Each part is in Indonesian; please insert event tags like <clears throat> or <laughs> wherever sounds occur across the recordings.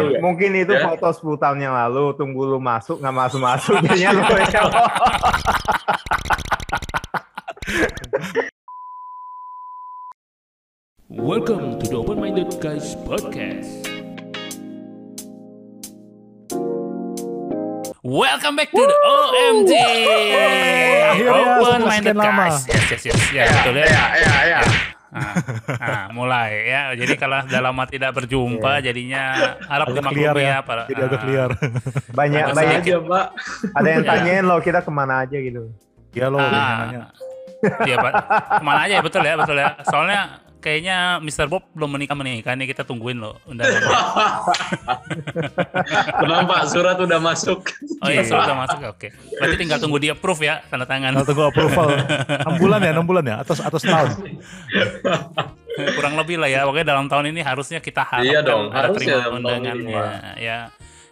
Mungkin itu Ya. foto 10 tahun yang lalu, tunggu lu masuk, nggak masuk-masuk, jadinya lu <laughs> Welcome to the Open Minded Guys podcast. Welcome back to the OMG Akhirnya, Open Minded. Guys. Yes, yes, yes. Ya, betul ya. Ya, ya, ya. Nah, nah, mulai ya. Jadi kalau sudah lama tidak berjumpa, jadinya harap Agak clear dimaklumi ya. ya. Para, Jadi agak ah, clear. banyak Ada banyak. Aja, Pak. ada yang Ya. tanyain lo kita ke mana aja gitu. Iya lo, Ah, nanya. Iya, Pak. Ke mana aja ya, betul ya, betul ya. Soalnya kayaknya Mr. Bob belum menikah menikah nih kita tungguin loh undangannya. Tenang <laughs> Pak, surat udah masuk. Oh iya, sudah masuk. Oke. Berarti tinggal tunggu dia approve ya, tanda tangan. Kalau tunggu approval 6 bulan ya, 6 bulan ya, atau atau setahun. Kurang lebih lah ya. Pokoknya dalam tahun ini harusnya kita harapkan Iya dong, ada harus terima ya undangannya ya.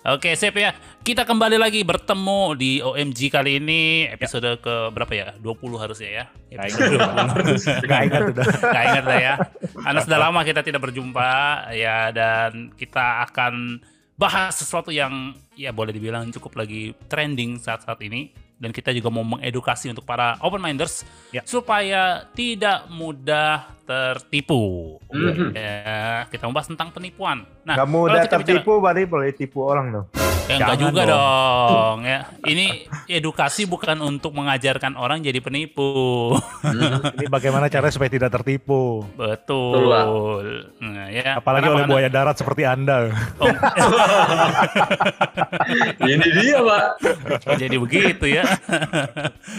Oke, sip ya. Kita kembali lagi bertemu di OMG kali ini episode ke berapa ya? 20 harusnya ya. 20. Gak ingat udah. <laughs> Gak ingat lah ya. Karena sudah lama kita tidak berjumpa ya dan kita akan bahas sesuatu yang ya boleh dibilang cukup lagi trending saat-saat ini dan kita juga mau mengedukasi untuk para open minders Ya. supaya tidak mudah tertipu. Mhm. Ya, kita membahas tentang penipuan. Nah, kalau mudah kita bicara- tertipu, berarti boleh tipu orang dong. Ya, enggak juga dong. dong. ya. Ini edukasi bukan untuk mengajarkan orang jadi penipu. <laughs> Ini bagaimana caranya supaya tidak tertipu. Betul. Betul, Nah, ya. Apalagi Kenapa oleh Anda- buaya darat seperti Anda. Oh, <laughs> Ini dia Pak. oh, jadi begitu ya.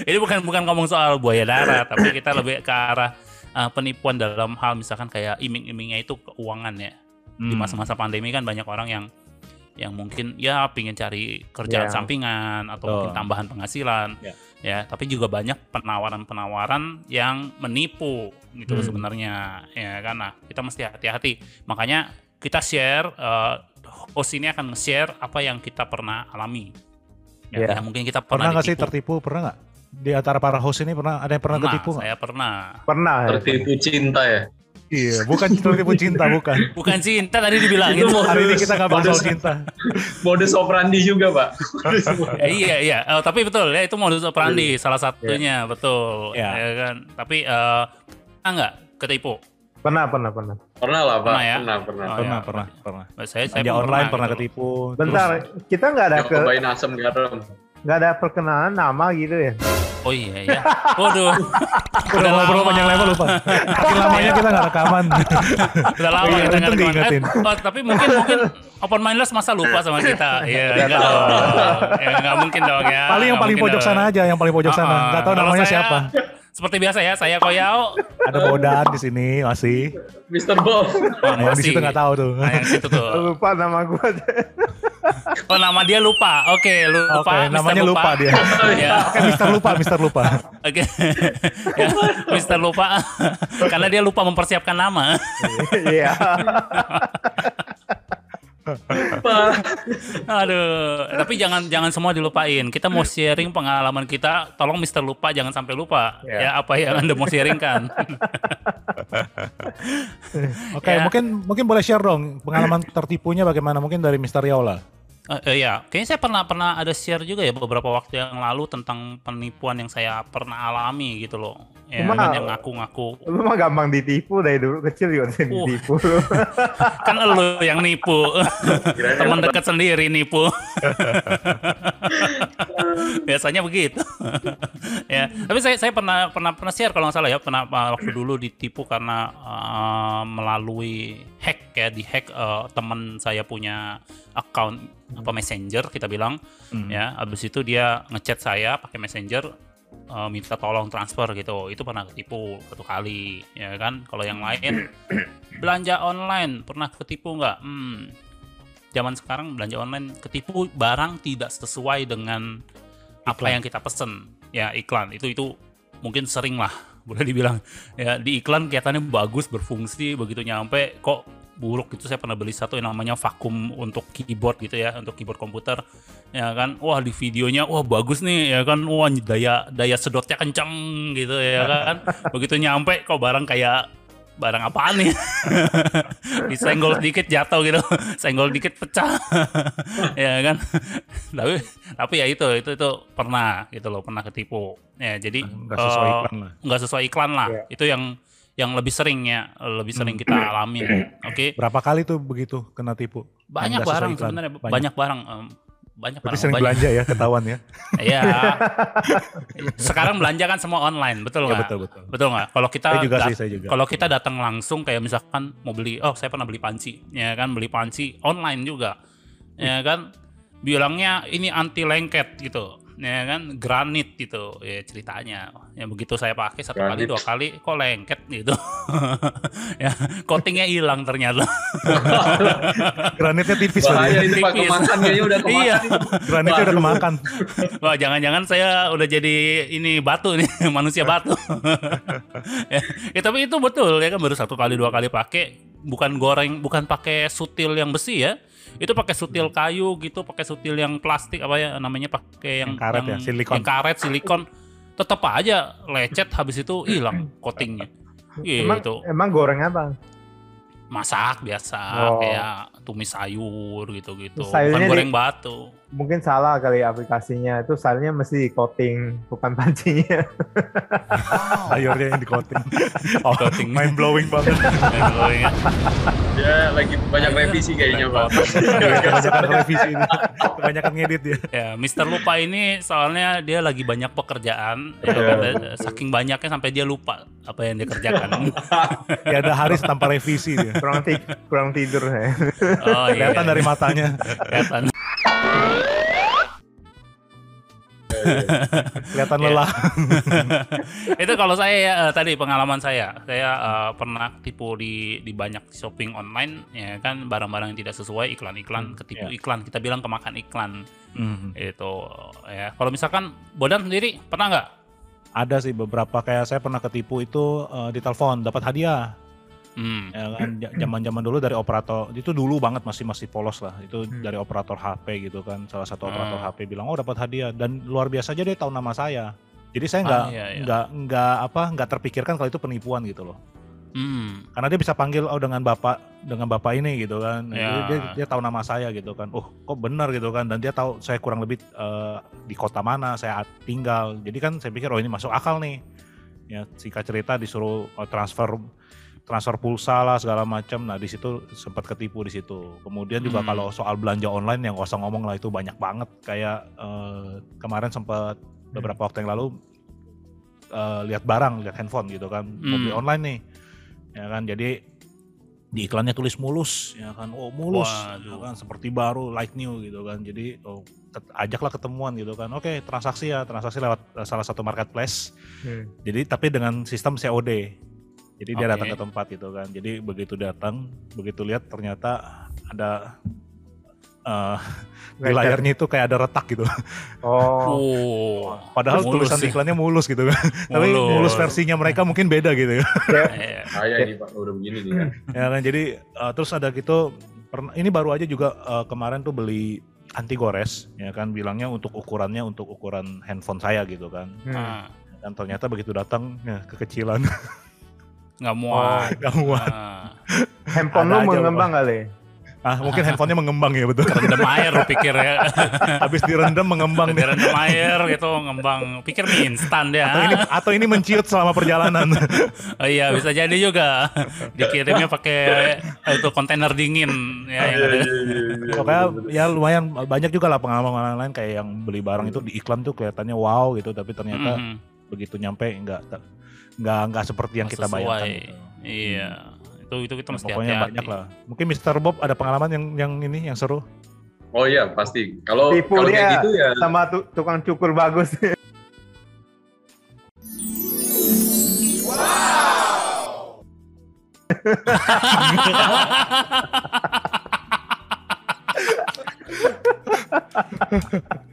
Ini bukan bukan ngomong soal buaya darat, tapi kita lebih ke arah uh, penipuan dalam hal misalkan kayak iming-imingnya itu keuangan ya. Di Hmm. masa-masa pandemi kan banyak orang yang yang mungkin ya pingin cari kerjaan Ya. sampingan atau Betul. mungkin tambahan penghasilan Ya. ya tapi juga banyak penawaran-penawaran yang menipu gitu Hmm. sebenarnya ya kan nah kita mesti hati-hati makanya kita share eh, host ini akan share apa yang kita pernah alami ya, Ya. ya, mungkin kita Pernah pernah, nggak sih ditipu. tertipu? Pernah nggak? Di antara para host ini pernah ada yang pernah, pernah tertipu nggak? saya pernah Pernah. ya? Tertipu cinta ya. Iya, bukan tertipu cinta, bukan. bukan cinta tadi dibilangin Itu mau- Hari ini kita nggak bahas soal cinta. Modus operandi juga Pak. <laughs> Eh, iya iya Eh, tapi betul ya itu modus operandi salah satunya betul Ya. ya kan tapi eh pernah nggak ketipu Pernah, pernah, pernah. Pernah lah Pak. Pernah ya? Pernah, pernah. Oh, Pernah, ya. pernah, pernah. saya saya pun online pernah gitu. ketipu. Bentar, kita nggak ada ke, cobain asam garam. nggak ada perkenalan nama gitu ya. Oh iya iya waduh Udah ngobrol lama. panjang lebar lupa. Saking lamanya kita nggak rekaman. udah lama Iya, kita nggak rekaman. diingetin. Eh, oh, tapi mungkin mungkin open mindless masa lupa sama kita iya Nggak enggak dong ya nggak mungkin dong ya Paling yang paling pojok dong. sana aja, yang paling pojok sana. Nggak tahu kalau namanya saya- siapa. seperti biasa ya saya Koyao Ada Bodan di sini masih. Mr. Bob. oh, Nah, yang di masih. situ nggak tahu tuh. Nah, yang situ tuh Lupa nama gua. <laughs> oh nama dia lupa oke lupa Oke, Mister namanya lupa dia. <laughs> ya Oke, Mister lupa, Mister lupa. Oke, <laughs> ya, Mister lupa karena dia lupa mempersiapkan nama. Iya. Aduh, tapi jangan jangan semua dilupain. Kita mau sharing pengalaman kita. Tolong Mister lupa jangan sampai lupa. Ya. Ya apa yang anda mau sharing kan? Oke, Ya. mungkin mungkin boleh share dong pengalaman tertipunya bagaimana mungkin dari Mister Yola. Eh, eh, ya, kayaknya saya pernah pernah ada share juga ya beberapa waktu yang lalu tentang penipuan yang saya pernah alami gitu loh. Ya, Cuma- kan yang ngaku-ngaku. Lu mah gampang ditipu dari dulu kecil juga sering Uh. ditipu. Lu. <laughs> <laughs> kan elu yang nipu. Teman dekat sendiri nipu. <laughs> Biasanya begitu. Ya tapi saya saya pernah pernah pernah share kalau nggak salah ya pernah waktu dulu ditipu karena uh, melalui hack ya di hack uh, teman saya punya account apa messenger kita bilang. Hmm. ya habis itu dia ngechat saya pakai messenger uh, minta tolong transfer gitu. Itu pernah ketipu satu kali ya kan? Kalau yang lain <clears throat> belanja online pernah ketipu nggak? Hmm. Zaman sekarang belanja online ketipu barang tidak sesuai dengan apa Iklan. yang kita pesen. Ya iklan. Itu itu mungkin sering lah <laughs> boleh dibilang. Ya di iklan kelihatannya bagus berfungsi begitu nyampe kok buruk itu saya pernah beli satu yang namanya vakum untuk keyboard gitu ya untuk keyboard komputer ya kan. Wah di videonya wah bagus nih ya kan. Wah daya daya sedotnya kenceng gitu ya kan. <laughs> Begitu nyampe kok barang kayak barang apaan nih? <laughs> Disenggol sedikit jatuh gitu. <laughs> Senggol dikit pecah. Ya kan. Tapi tapi ya itu itu itu pernah gitu loh pernah ketipu. Ya jadi Nggak sesuai iklan lah. nggak sesuai iklan lah. Iya. itu yang yang lebih sering ya lebih sering kita alamin <clears throat> oke Berapa kali tuh begitu kena tipu? banyak sesuai barang sebenarnya Banyak. banyak, barang em, banyak Berarti barang sering banyak. belanja ya, ketahuan ya. <laughs> Iya. Sekarang belanja kan semua online, betul Iya nggak? betul betul. Betul nggak? Kalau kita Saya juga dat- sih, saya juga. kalau kita datang langsung kayak misalkan mau beli, oh saya pernah beli panci, ya kan beli panci online juga, ya kan bilangnya ini anti lengket gitu, ya kan granit gitu, ya ceritanya. Ya begitu saya pakai satu kali Granit. dua kali, kok lengket gitu, <laughs> ya coatingnya hilang ternyata. <laughs> Granitnya tipis Bahaya itu Pak Tipis. kemakan kayaknya udah kemakan. Iya. Granitnya udah kemakan. Wah, jangan-jangan saya udah jadi ini batu nih, <laughs> manusia batu. ya, ya, tapi itu betul ya kan baru satu kali dua kali pakai, bukan goreng, bukan pakai sutil yang besi ya. Itu pakai sutil kayu gitu, pakai sutil yang plastik apa ya namanya pakai yang Yang karet ya, silikon. Yang karet silikon. Tetap aja lecet habis itu hilang coatingnya. Emang, Gitu. emang goreng apa? Masak biasa Oh. kayak tumis sayur gitu-gitu. Sayurnya Bukan di- goreng batu. Mungkin salah kali aplikasinya. Itu sayurnya mesti di coating, bukan pancinya. <laughs> Sayurnya yang di coating. <laughs> Oh, Coating. mind blowing banget. <laughs> Dia lagi banyak revisi kayaknya Pak. Kebanyakan revisi ini. Kebanyakan ngedit ya. Ya, Mister Lupa ini soalnya dia lagi banyak pekerjaan, ya, saking banyaknya sampai dia lupa apa yang dia kerjakan. Ya ada Haris tanpa revisi dia. kurang, ti- kurang tidur ya. Oh iya, Kelihatan dari matanya. kelihatan. Kelihatan Ya. lelah. <laughs> Itu kalau saya ya eh, tadi pengalaman saya, saya eh, pernah tipu di di banyak shopping online, ya kan barang-barang yang tidak sesuai iklan-iklan, ketipu ya. iklan, kita bilang kemakan iklan Hmm. itu ya. Kalau misalkan Bodan sendiri pernah nggak? Ada sih beberapa kayak saya pernah ketipu itu eh, di telepon dapat hadiah. Hmm. Ya kan zaman-zaman dulu dari operator itu dulu banget masih masih polos lah. Itu Hmm. dari operator HP gitu kan. Salah satu operator Ah. HP bilang, "Oh, dapat hadiah." Dan luar biasa aja dia tahu nama saya. Jadi saya nggak Ah, iya, iya. nggak nggak apa nggak terpikirkan kalau itu penipuan gitu loh. Hmm. Karena dia bisa panggil oh dengan bapak dengan bapak ini gitu kan. Jadi Ya. Dia, dia tahu nama saya gitu kan. Oh, kok benar gitu kan. Dan dia tahu saya kurang lebih eh, di kota mana saya tinggal. Jadi kan saya pikir oh ini masuk akal nih. Ya singkat cerita disuruh eh, transfer transfer pulsa lah segala macam. Nah di situ sempat ketipu di situ. Kemudian juga Hmm. kalau soal belanja online yang kosong ngomong lah itu banyak banget. Kayak eh, kemarin sempat beberapa waktu yang lalu eh, lihat barang, lihat handphone gitu kan, mau beli Hmm. online nih, ya kan. Jadi di iklannya tulis mulus, ya kan. Oh mulus, ya Waduh. kan seperti baru, like new gitu kan. Jadi oh, ket- ajaklah ketemuan gitu kan. Oke transaksi ya, transaksi lewat eh, salah satu marketplace. Hmm. Jadi tapi dengan sistem COD. Jadi dia Oke. datang ke tempat gitu kan. Jadi begitu datang, begitu lihat ternyata ada eh, <laughs> di layarnya itu kayak ada retak gitu. Oh, Oh. Padahal Mulus tulisan ya. iklannya mulus gitu kan. <laughs> Tapi Mulus. mulus versinya mereka mungkin beda gitu ya. <laughs> Eh, Saya ini Pak udah begini nih kan. ya kan jadi eh, terus ada gitu pernah ini baru aja juga eh, kemarin tuh beli anti gores ya kan bilangnya untuk ukurannya untuk ukuran handphone saya gitu kan. hmm. Dan ternyata begitu datang ya kekecilan. <laughs> nggak muat. Nggak muat. Ah, handphone lu mengembang kali. Ah, mungkin handphonenya mengembang ya betul. rendam air lo pikir ya. <laughs> Habis direndam mengembang nih. rendam air gitu ngembang. Pikir mie instan deh. Atau ini atau ini menciut selama perjalanan. <laughs> Oh iya bisa jadi juga. Dikirimnya pakai eh, itu kontainer dingin ya yang ada. Pokoknya ya lumayan banyak juga lah pengalaman lain kayak yang beli barang itu di iklan tuh kelihatannya wow gitu tapi ternyata Mhm. begitu nyampe nggak nggak nggak seperti yang kita Sesuai. bayangkan. gitu. Iya. Itu itu kita Ya, mesti pokoknya hati-hati. banyak lah. Mungkin Mr. Bob ada pengalaman yang yang ini yang seru. Oh iya pasti. Kalau Tipu kalau kayak gitu ya Sama tu- tukang cukur bagus. <laughs>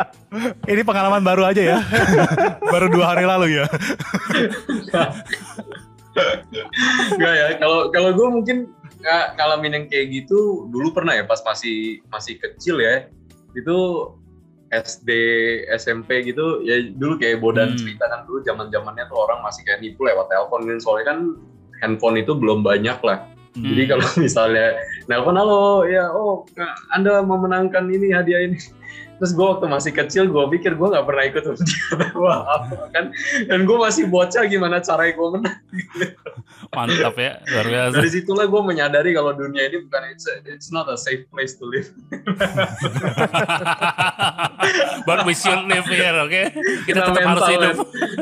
<laughs> Ini pengalaman baru aja ya. <laughs> baru dua hari lalu ya. Enggak ya. Kalau kalau gue mungkin nggak ngalamin yang kayak gitu dulu pernah ya pas masih masih kecil ya. Itu SD, SMP gitu ya dulu kayak bodan Hmm. cerita kan dulu zaman zamannya tuh orang masih kayak nipu lewat telepon kan soalnya kan handphone itu belum banyak lah. Hmm. Jadi kalau <laughs> misalnya nelpon halo ya oh Anda memenangkan ini hadiah ini. Terus gue waktu masih kecil gue pikir gue nggak pernah ikut <laughs> Wah apa kan dan gue masih bocah gimana caranya gue menang. <laughs> mantap ya luar biasa Dari situlah gue menyadari kalau dunia ini bukan it's, a- it's not a safe place to live. <laughs> but we should live here oke kita Kena tetap harus hidup kan.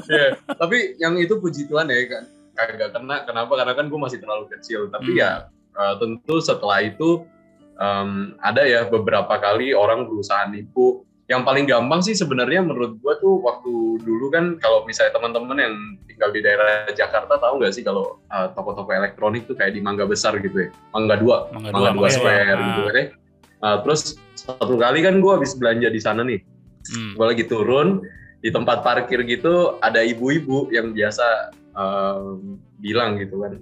Iya. Tapi yang itu puji Tuhan ya kan kagak kena. Kenapa? Karena kan gue masih terlalu kecil. Tapi Hmm. ya uh, tentu setelah itu um, ada ya beberapa kali orang berusaha nipu. Yang paling gampang sih sebenarnya menurut gue tuh waktu dulu kan kalau misalnya teman-teman yang tinggal di daerah Jakarta tahu nggak sih kalau uh, toko-toko elektronik tuh kayak di Mangga Besar gitu ya, Mangga Dua, Mangga Mangga Dua, Mangga Square Dua. gitu kan ya. Uh, terus satu kali kan gue habis belanja di sana nih, Hmm. gue lagi turun di tempat parkir gitu ada ibu-ibu yang biasa um, bilang gitu kan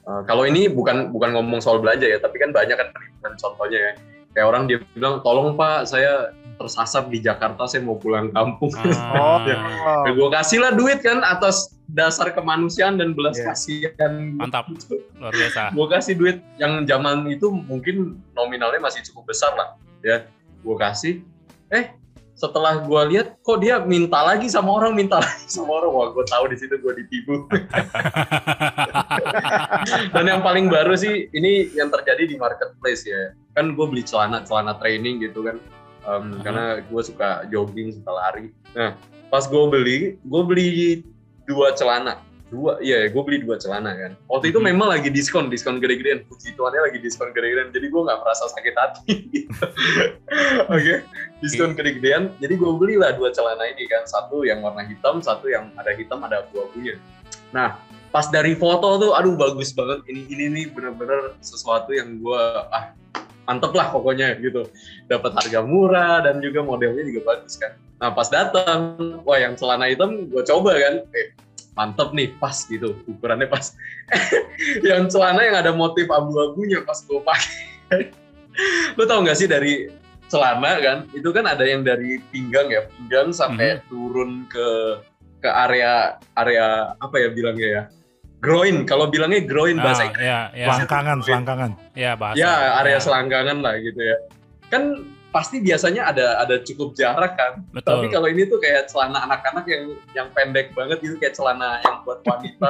Uh, kalau ini bukan bukan ngomong soal belanja ya tapi kan banyak kan penipuan contohnya ya. Kayak orang dia bilang tolong pak saya tersasar di Jakarta saya mau pulang kampung. Ah, <laughs> Oh, gue kasih lah duit kan atas dasar kemanusiaan dan belas Iya. kasihan. Mantap. Luar biasa. Gue kasih duit yang zaman itu mungkin nominalnya masih cukup besar lah ya. Gue kasih eh setelah gue lihat kok dia minta lagi sama orang minta lagi <laughs> sama orang? Wah gue tahu di situ gue ditipu. <laughs> Dan yang paling baru sih ini yang terjadi di marketplace ya. Kan gue beli celana celana training gitu kan. Um, Uh-huh. karena gue suka jogging suka lari. Nah pas gue beli gue beli dua celana. Dua iya gue beli dua celana kan. Waktu itu Mhm. memang lagi diskon diskon gede-gedean. Puji Tuhannya lagi diskon gede-gedean. Jadi gue nggak merasa sakit hati. <laughs> Oke diskon gede-gedean jadi gue belilah dua celana ini kan. Satu yang warna hitam satu yang ada hitam ada abu-abunya. Nah pas dari foto tuh aduh bagus banget. Ini ini nih bener-bener sesuatu yang gue ah mantep lah pokoknya gitu. Dapat harga murah dan juga modelnya juga bagus kan. Nah pas datang wah yang celana hitam gue coba kan. Eh mantep nih pas gitu. Ukurannya pas. <laughs> Yang celana yang ada motif abu-abunya pas gue pakai. Lo tau gak sih dari celana kan itu kan ada yang dari pinggang ya pinggang sampai turun ke ke area area apa ya bilangnya ya? Groin. Kalau bilangnya groin bahasa Ah, ya. Ya Selangkangan, selangkangan. ya bahasa ya area Ya, selangkangan lah gitu ya. Kan pasti biasanya ada ada cukup jarak kan. Betul. Tapi kalau ini tuh kayak celana anak-anak yang yang pendek banget gitu kayak celana yang buat wanita.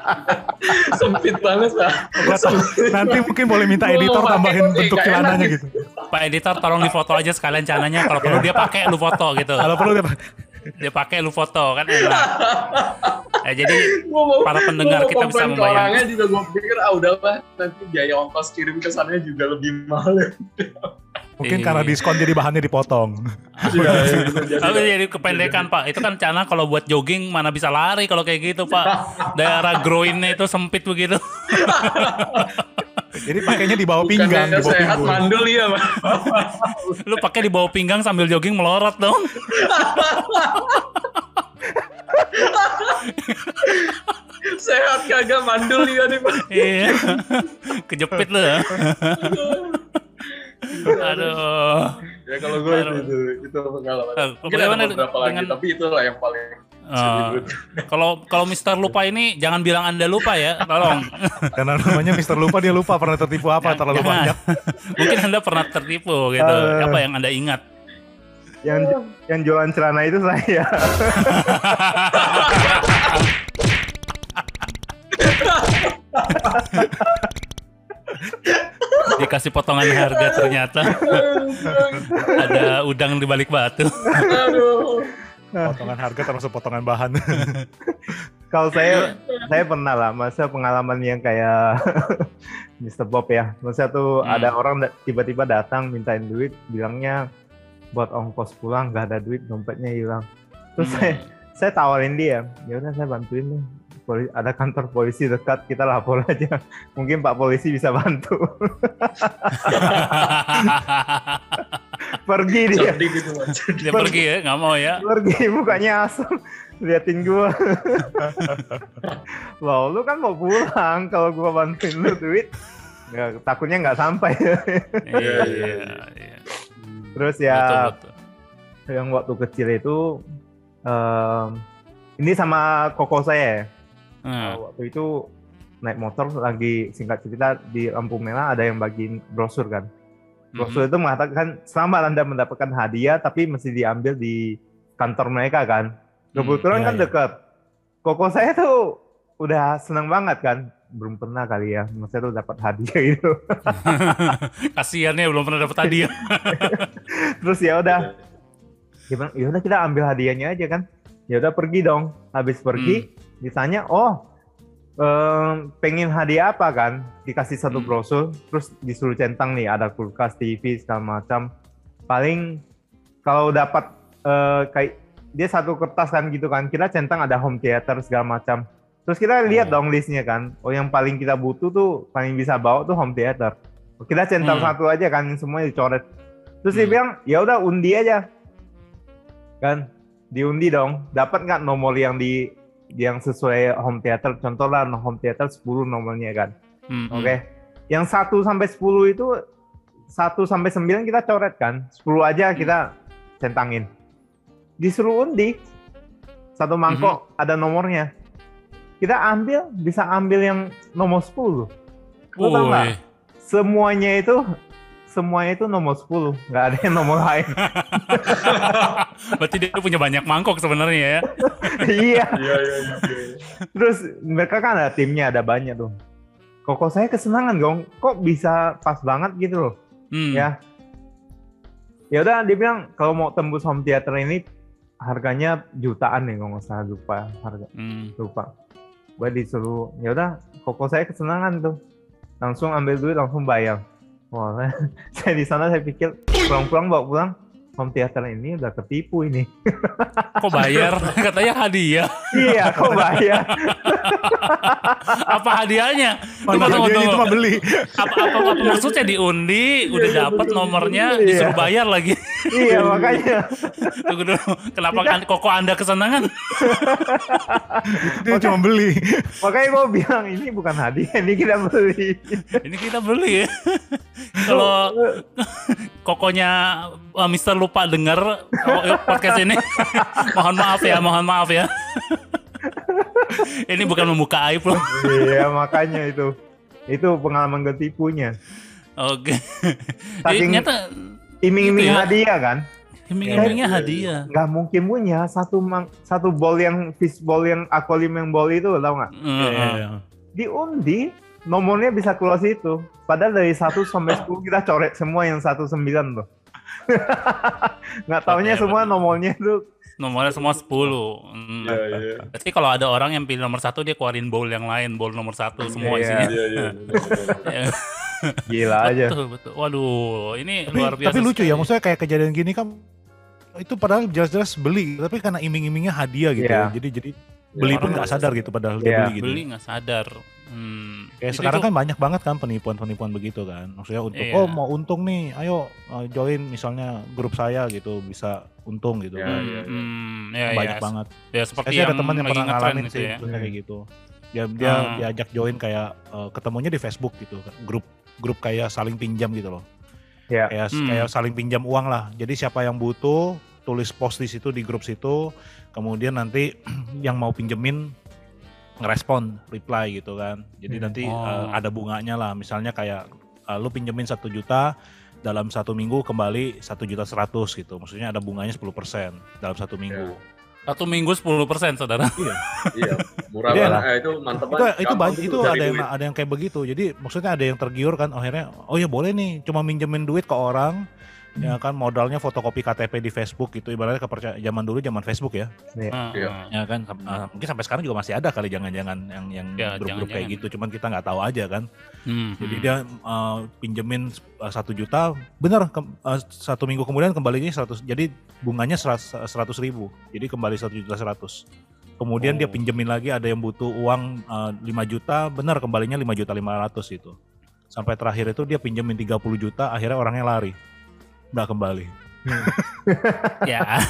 <laughs> Sempit banget lah tahu. Nanti mungkin boleh minta editor mau pakai tambahin bentuk celananya gitu. Pak editor tolong difoto aja sekalian cananya kalau perlu dia pakai lu foto gitu. Kalau perlu dia dia pakai lu foto kan enak. <laughs> Eh, jadi mau, para pendengar kita bisa membayangkan. orangnya juga gue pikir ah udahlah nanti biaya ongkos kirim ke sana juga lebih mahal. ya. <laughs> mungkin Iya. karena diskon jadi bahannya dipotong. <laughs> Iya, iya. <laughs> Tapi jadi kependekan pak, itu kan cana kalau buat jogging mana bisa lari kalau kayak gitu pak. Daerah groinnya itu sempit begitu. Jadi pakainya di bawah pinggang, bawah sehat pinggul. mandul ya Pak. <laughs> Lu pakai di bawah pinggang sambil jogging melorot dong. sehat kagak mandul ya nih Pak. Iya. Kejepit lu ya. Aduh. Ya kalau gue itu, itu, itu pengalaman. Mungkin ada beberapa lagi, dengan- tapi itulah yang paling Eh, Kalau kalau Mister lupa ini jangan bilang anda lupa ya, tolong. Karena namanya Mister Lupa dia lupa pernah tertipu apa Jangan- terlalu jangan. banyak. <laughs> Mungkin anda pernah tertipu gitu. Eh. Apa yang anda ingat? yang yang jualan celana itu saya. <laughs> Dikasih potongan harga ternyata ada udang di balik batu. Aduh. Potongan harga termasuk potongan bahan. <laughs> Kalau saya saya pernah lah masa pengalaman yang kayak <laughs> Mr. Bob ya. Masa tuh Hmm. ada orang tiba-tiba datang mintain duit, bilangnya buat ongkos pulang nggak ada duit, dompetnya hilang. Terus Hmm. saya saya tawarin dia, ya udah saya bantuin nih. Poli- ada kantor polisi dekat, kita lapor <laughs> aja. Mungkin Pak polisi bisa bantu. <laughs> Pergi dia, gitu. Dia pergi ya, nggak mau ya. pergi mukanya asam. Liatin gua. <laughs> Loh, lu kan mau pulang kalau gua bantuin lu duit. Ya, takutnya nggak sampai. Iya, iya, iya. Terus ya Betul, betul. yang waktu kecil itu em, ini sama koko saya. Ya. Hmm. Waktu itu naik motor lagi singkat cerita di lampu merah ada yang bagiin brosur kan. Brosur itu mengatakan selamat Anda mendapatkan hadiah tapi mesti diambil di kantor mereka kan. Kebetulan iya, kan iya. dekat. Koko saya tuh udah seneng banget kan. Belum pernah kali ya, maksudnya tuh dapat hadiah <laughs> <laughs> itu. Kasian ya belum pernah dapat hadiah. <laughs> Terus ya udah, gimana? Ya udah kita ambil hadiahnya aja kan. Ya udah pergi dong. Habis pergi ditanya, oh em, pengen hadiah apa kan? Dikasih satu Hmm. brosur, terus disuruh centang nih ada kulkas, TV segala macam. Paling kalau dapat eh, kayak dia satu kertas kan gitu kan, kita centang ada home theater segala macam. Terus kita lihat Oh. dong listnya kan. Oh yang paling kita butuh tuh paling bisa bawa tuh home theater. Kita centang Hmm. satu aja kan, semuanya dicoret. Terus dia Hmm. bilang, ya udah undi aja. Kan, diundi dong. Dapat nggak nomor yang di yang sesuai home theater? Contoh lah home theater 10 nomornya kan. Hmm, hmm. Oke. Yang 1 sampai 10 itu 1 sampai 9 kita coret kan. 10 aja kita centangin. Disuruh undi. Satu mangkok ada nomornya. Kita ambil, bisa ambil yang nomor 10. Lu tau. Semuanya itu semuanya itu nomor 10, nggak ada yang nomor lain. <laughs> Berarti dia punya banyak mangkok sebenarnya ya. <laughs> iya. Iya iya iya. Terus mereka kan ada timnya, ada banyak tuh. Koko saya kesenangan dong, kok bisa pas banget gitu loh. Hmm. Ya. Ya udah dia bilang kalau mau tembus home theater ini harganya jutaan nih kalau nggak salah lupa harga Hmm. lupa. Gue disuruh ya udah koko saya kesenangan tuh. Langsung ambil duit langsung bayar. Wah, <laughs> saya di sana saya pikir pulang-pulang bawa pulang home theater ini udah ketipu ini. Kok bayar? <laughs> Katanya hadiah. iya, kok bayar? <laughs> Apa hadiahnya? Mana dia itu mah beli. Apa, apa, apa maksudnya diundi, udah dapat nomornya, Iya. disuruh bayar lagi. iya, makanya. Tunggu dulu. Kenapa kan koko Anda kesenangan? Dia cuma beli. Makanya gue bilang ini bukan hadiah, ini kita beli. Ini kita beli ya. Kalau kokonya uh, Mister lupa dengar oh, podcast ini, <laughs> mohon maaf ya, mohon maaf ya. Ini bukan membuka aib loh. iya, makanya itu. Itu pengalaman ketipunya. Oke. Saking- ternyata Iming-iming Gitu ya. hadiah kan? iming-imingnya iya, hadiah. Nggak mungkin punya satu mang, satu ball yang fishball yang aquarium yang ball itu tau nggak? Heeh. Iya. Diundi nomornya bisa keluar situ. Padahal dari 1 sampai <laughs> 10 kita coret semua yang 19 tuh. <laughs> Nggak taunya semua nomornya itu Nomornya semua 10. Hmm. Iya iya. Berarti kalau ada orang yang pilih nomor satu dia keluarin bowl yang lain, bowl nomor satu semua Iya. isinya. Iya iya. Ya, <laughs> gila aja. betul betul. Waduh, ini Tapi, luar biasa. tapi lucu ya, sekali. maksudnya kayak kejadian gini kan itu padahal jelas-jelas beli, tapi karena iming-imingnya hadiah gitu. Iya. Jadi jadi beli pun orang nggak sadar gitu padahal dia Iya. beli gitu. beli nggak sadar. Hmm. Kayak Itu- sekarang itu- kan banyak banget kan penipuan-penipuan begitu kan. Maksudnya untuk Iya. oh mau untung nih, ayo uh, join misalnya grup saya gitu bisa untung gitu Ya, kan. Hmm, iya, iya. hmm, ya, banyak ya, banget. Ya seperti Saya sih ada yang teman yang pernah ngalamin itu sih ya. kayak gitu. Dia dia Hmm. diajak join kayak uh, ketemunya di Facebook gitu, grup grup kayak saling pinjam gitu loh. Ya. Kayak Hmm. kayak saling pinjam uang lah. Jadi siapa yang butuh tulis post di situ di grup situ, kemudian nanti <clears throat> yang mau pinjemin ngerespon, reply gitu kan. Jadi Hmm. nanti Oh. uh, ada bunganya lah. Misalnya kayak uh, lu pinjemin satu juta dalam satu minggu kembali satu juta seratus gitu. Maksudnya ada bunganya 10% dalam satu minggu. Satu minggu 10% saudara. <laughs> Iya. Murah Iya. banget. Eh, itu mantep itu banget. itu itu cari ada yang duit. ada yang kayak begitu jadi maksudnya ada yang tergiur kan akhirnya oh ya boleh nih cuma minjemin duit ke orang. Ya kan modalnya fotokopi KTP di Facebook gitu ibaratnya kepercaya zaman dulu zaman Facebook ya Iya. Iya. ya kan sam- ah, mungkin sampai sekarang juga masih ada kali jangan-jangan yang yang Ya, grup-grup kayak gitu cuman kita nggak tahu aja kan Hmm, jadi hmm. dia uh, pinjemin uh, satu juta bener ke- uh, satu minggu kemudian kembalinya 100 jadi bunganya seratus ribu jadi kembali satu juta seratus kemudian dia Oh. pinjemin lagi ada yang butuh uang uh, 5 juta benar kembalinya 5 juta 500 itu sampai terakhir itu dia pinjemin 30 juta akhirnya orangnya lari nggak kembali <laughs> ya. <laughs>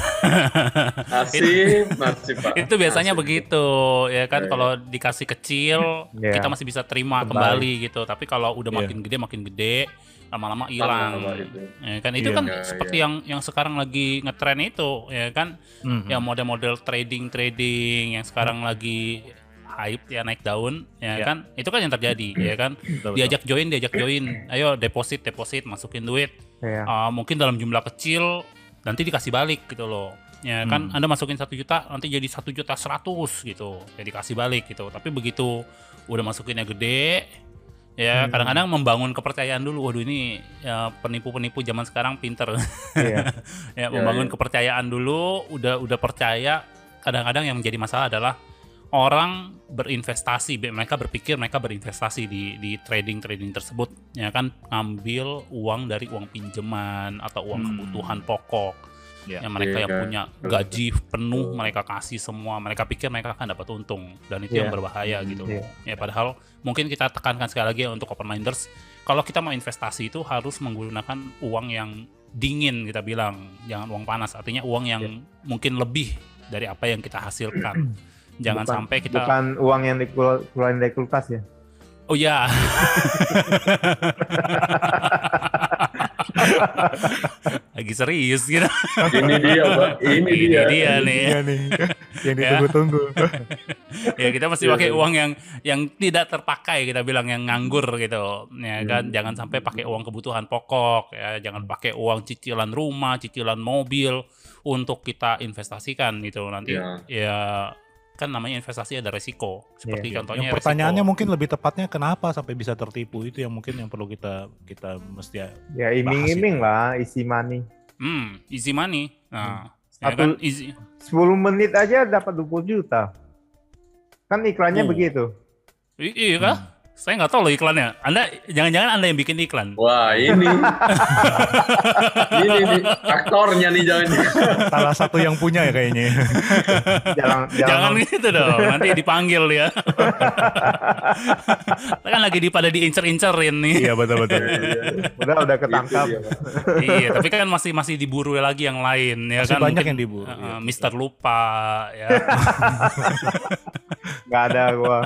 Nasib, nasib Pak. itu biasanya Nasib. begitu ya kan Iya, kalau dikasih kecil Iya. kita masih bisa terima Kembali. kembali gitu tapi kalau udah Iya. makin gede makin gede lama-lama hilang Sama itu. ya kan itu Iya. kan Iya, seperti iya. yang yang sekarang lagi ngetren itu ya kan Mhm. yang model-model trading trading yang sekarang lagi hype ya naik daun ya Ya. kan itu kan yang terjadi ya kan <clears throat> Betul, betul. diajak join diajak join ayo deposit deposit masukin duit Iya. Uh, mungkin dalam jumlah kecil nanti dikasih balik gitu loh ya kan Hmm. anda masukin satu juta nanti jadi satu juta seratus gitu ya dikasih balik gitu tapi begitu udah masukinnya gede ya Hmm. kadang-kadang membangun kepercayaan dulu waduh ini ya, penipu-penipu zaman sekarang pinter <laughs> Iya. ya Ya, membangun ya. kepercayaan dulu udah udah percaya kadang-kadang yang menjadi masalah adalah orang berinvestasi be- mereka berpikir mereka berinvestasi di di trading trading tersebut ya kan ngambil uang dari uang pinjaman atau uang Hmm. kebutuhan pokok Ya. yang mereka Iya, yang kan. punya gaji penuh mereka kasih semua mereka pikir mereka akan dapat untung dan itu Iya. yang berbahaya Hmm, gitu iya. ya padahal mungkin kita tekankan sekali lagi ya untuk open minders kalau kita mau investasi itu harus menggunakan uang yang dingin kita bilang jangan uang panas artinya uang yang Iya. mungkin lebih dari apa yang kita hasilkan <clears throat> jangan Bukan- sampai kita Bukan uang yang dikeluarin dari kulkas ya. oh ya <laughs> lagi serius gitu Ini dia, Pak. Ini, Ini dia. dia nih. Iya nih yang Ya. ditunggu-tunggu. <laughs> ya kita mesti Iya, pakai iya. uang yang yang tidak terpakai kita bilang yang nganggur gitu ya Hmm. kan jangan sampai pakai uang kebutuhan pokok ya jangan pakai uang cicilan rumah cicilan mobil untuk kita investasikan gitu nanti Iya. ya kan namanya investasi ada resiko seperti Iya. contohnya yang pertanyaannya resiko. mungkin lebih tepatnya kenapa sampai bisa tertipu itu yang mungkin yang perlu kita kita mesti Ya iming-iming lah isi money. hmm easy money nah ya Satu- kan easy 10 menit aja dapat 20 juta. Kan iklannya Oh. begitu. I- iya kah saya nggak tahu loh iklannya anda jangan-jangan anda yang bikin iklan Wah, ini. <laughs> ini nih, aktornya nih jangan. salah satu yang punya ya kayaknya. <laughs> Jangan Jangan jangan, gitu dong, nanti dipanggil dia. <laughs> kan lagi di pada diincer-incerin nih. iya betul betul. udah udah ketangkap. Itu dia, Pak. iya, tapi kan masih masih diburu lagi yang lain ya Masih kan. banyak Mungkin, yang diburu, uh, iya. Mister lupa ya. Nggak ada gua.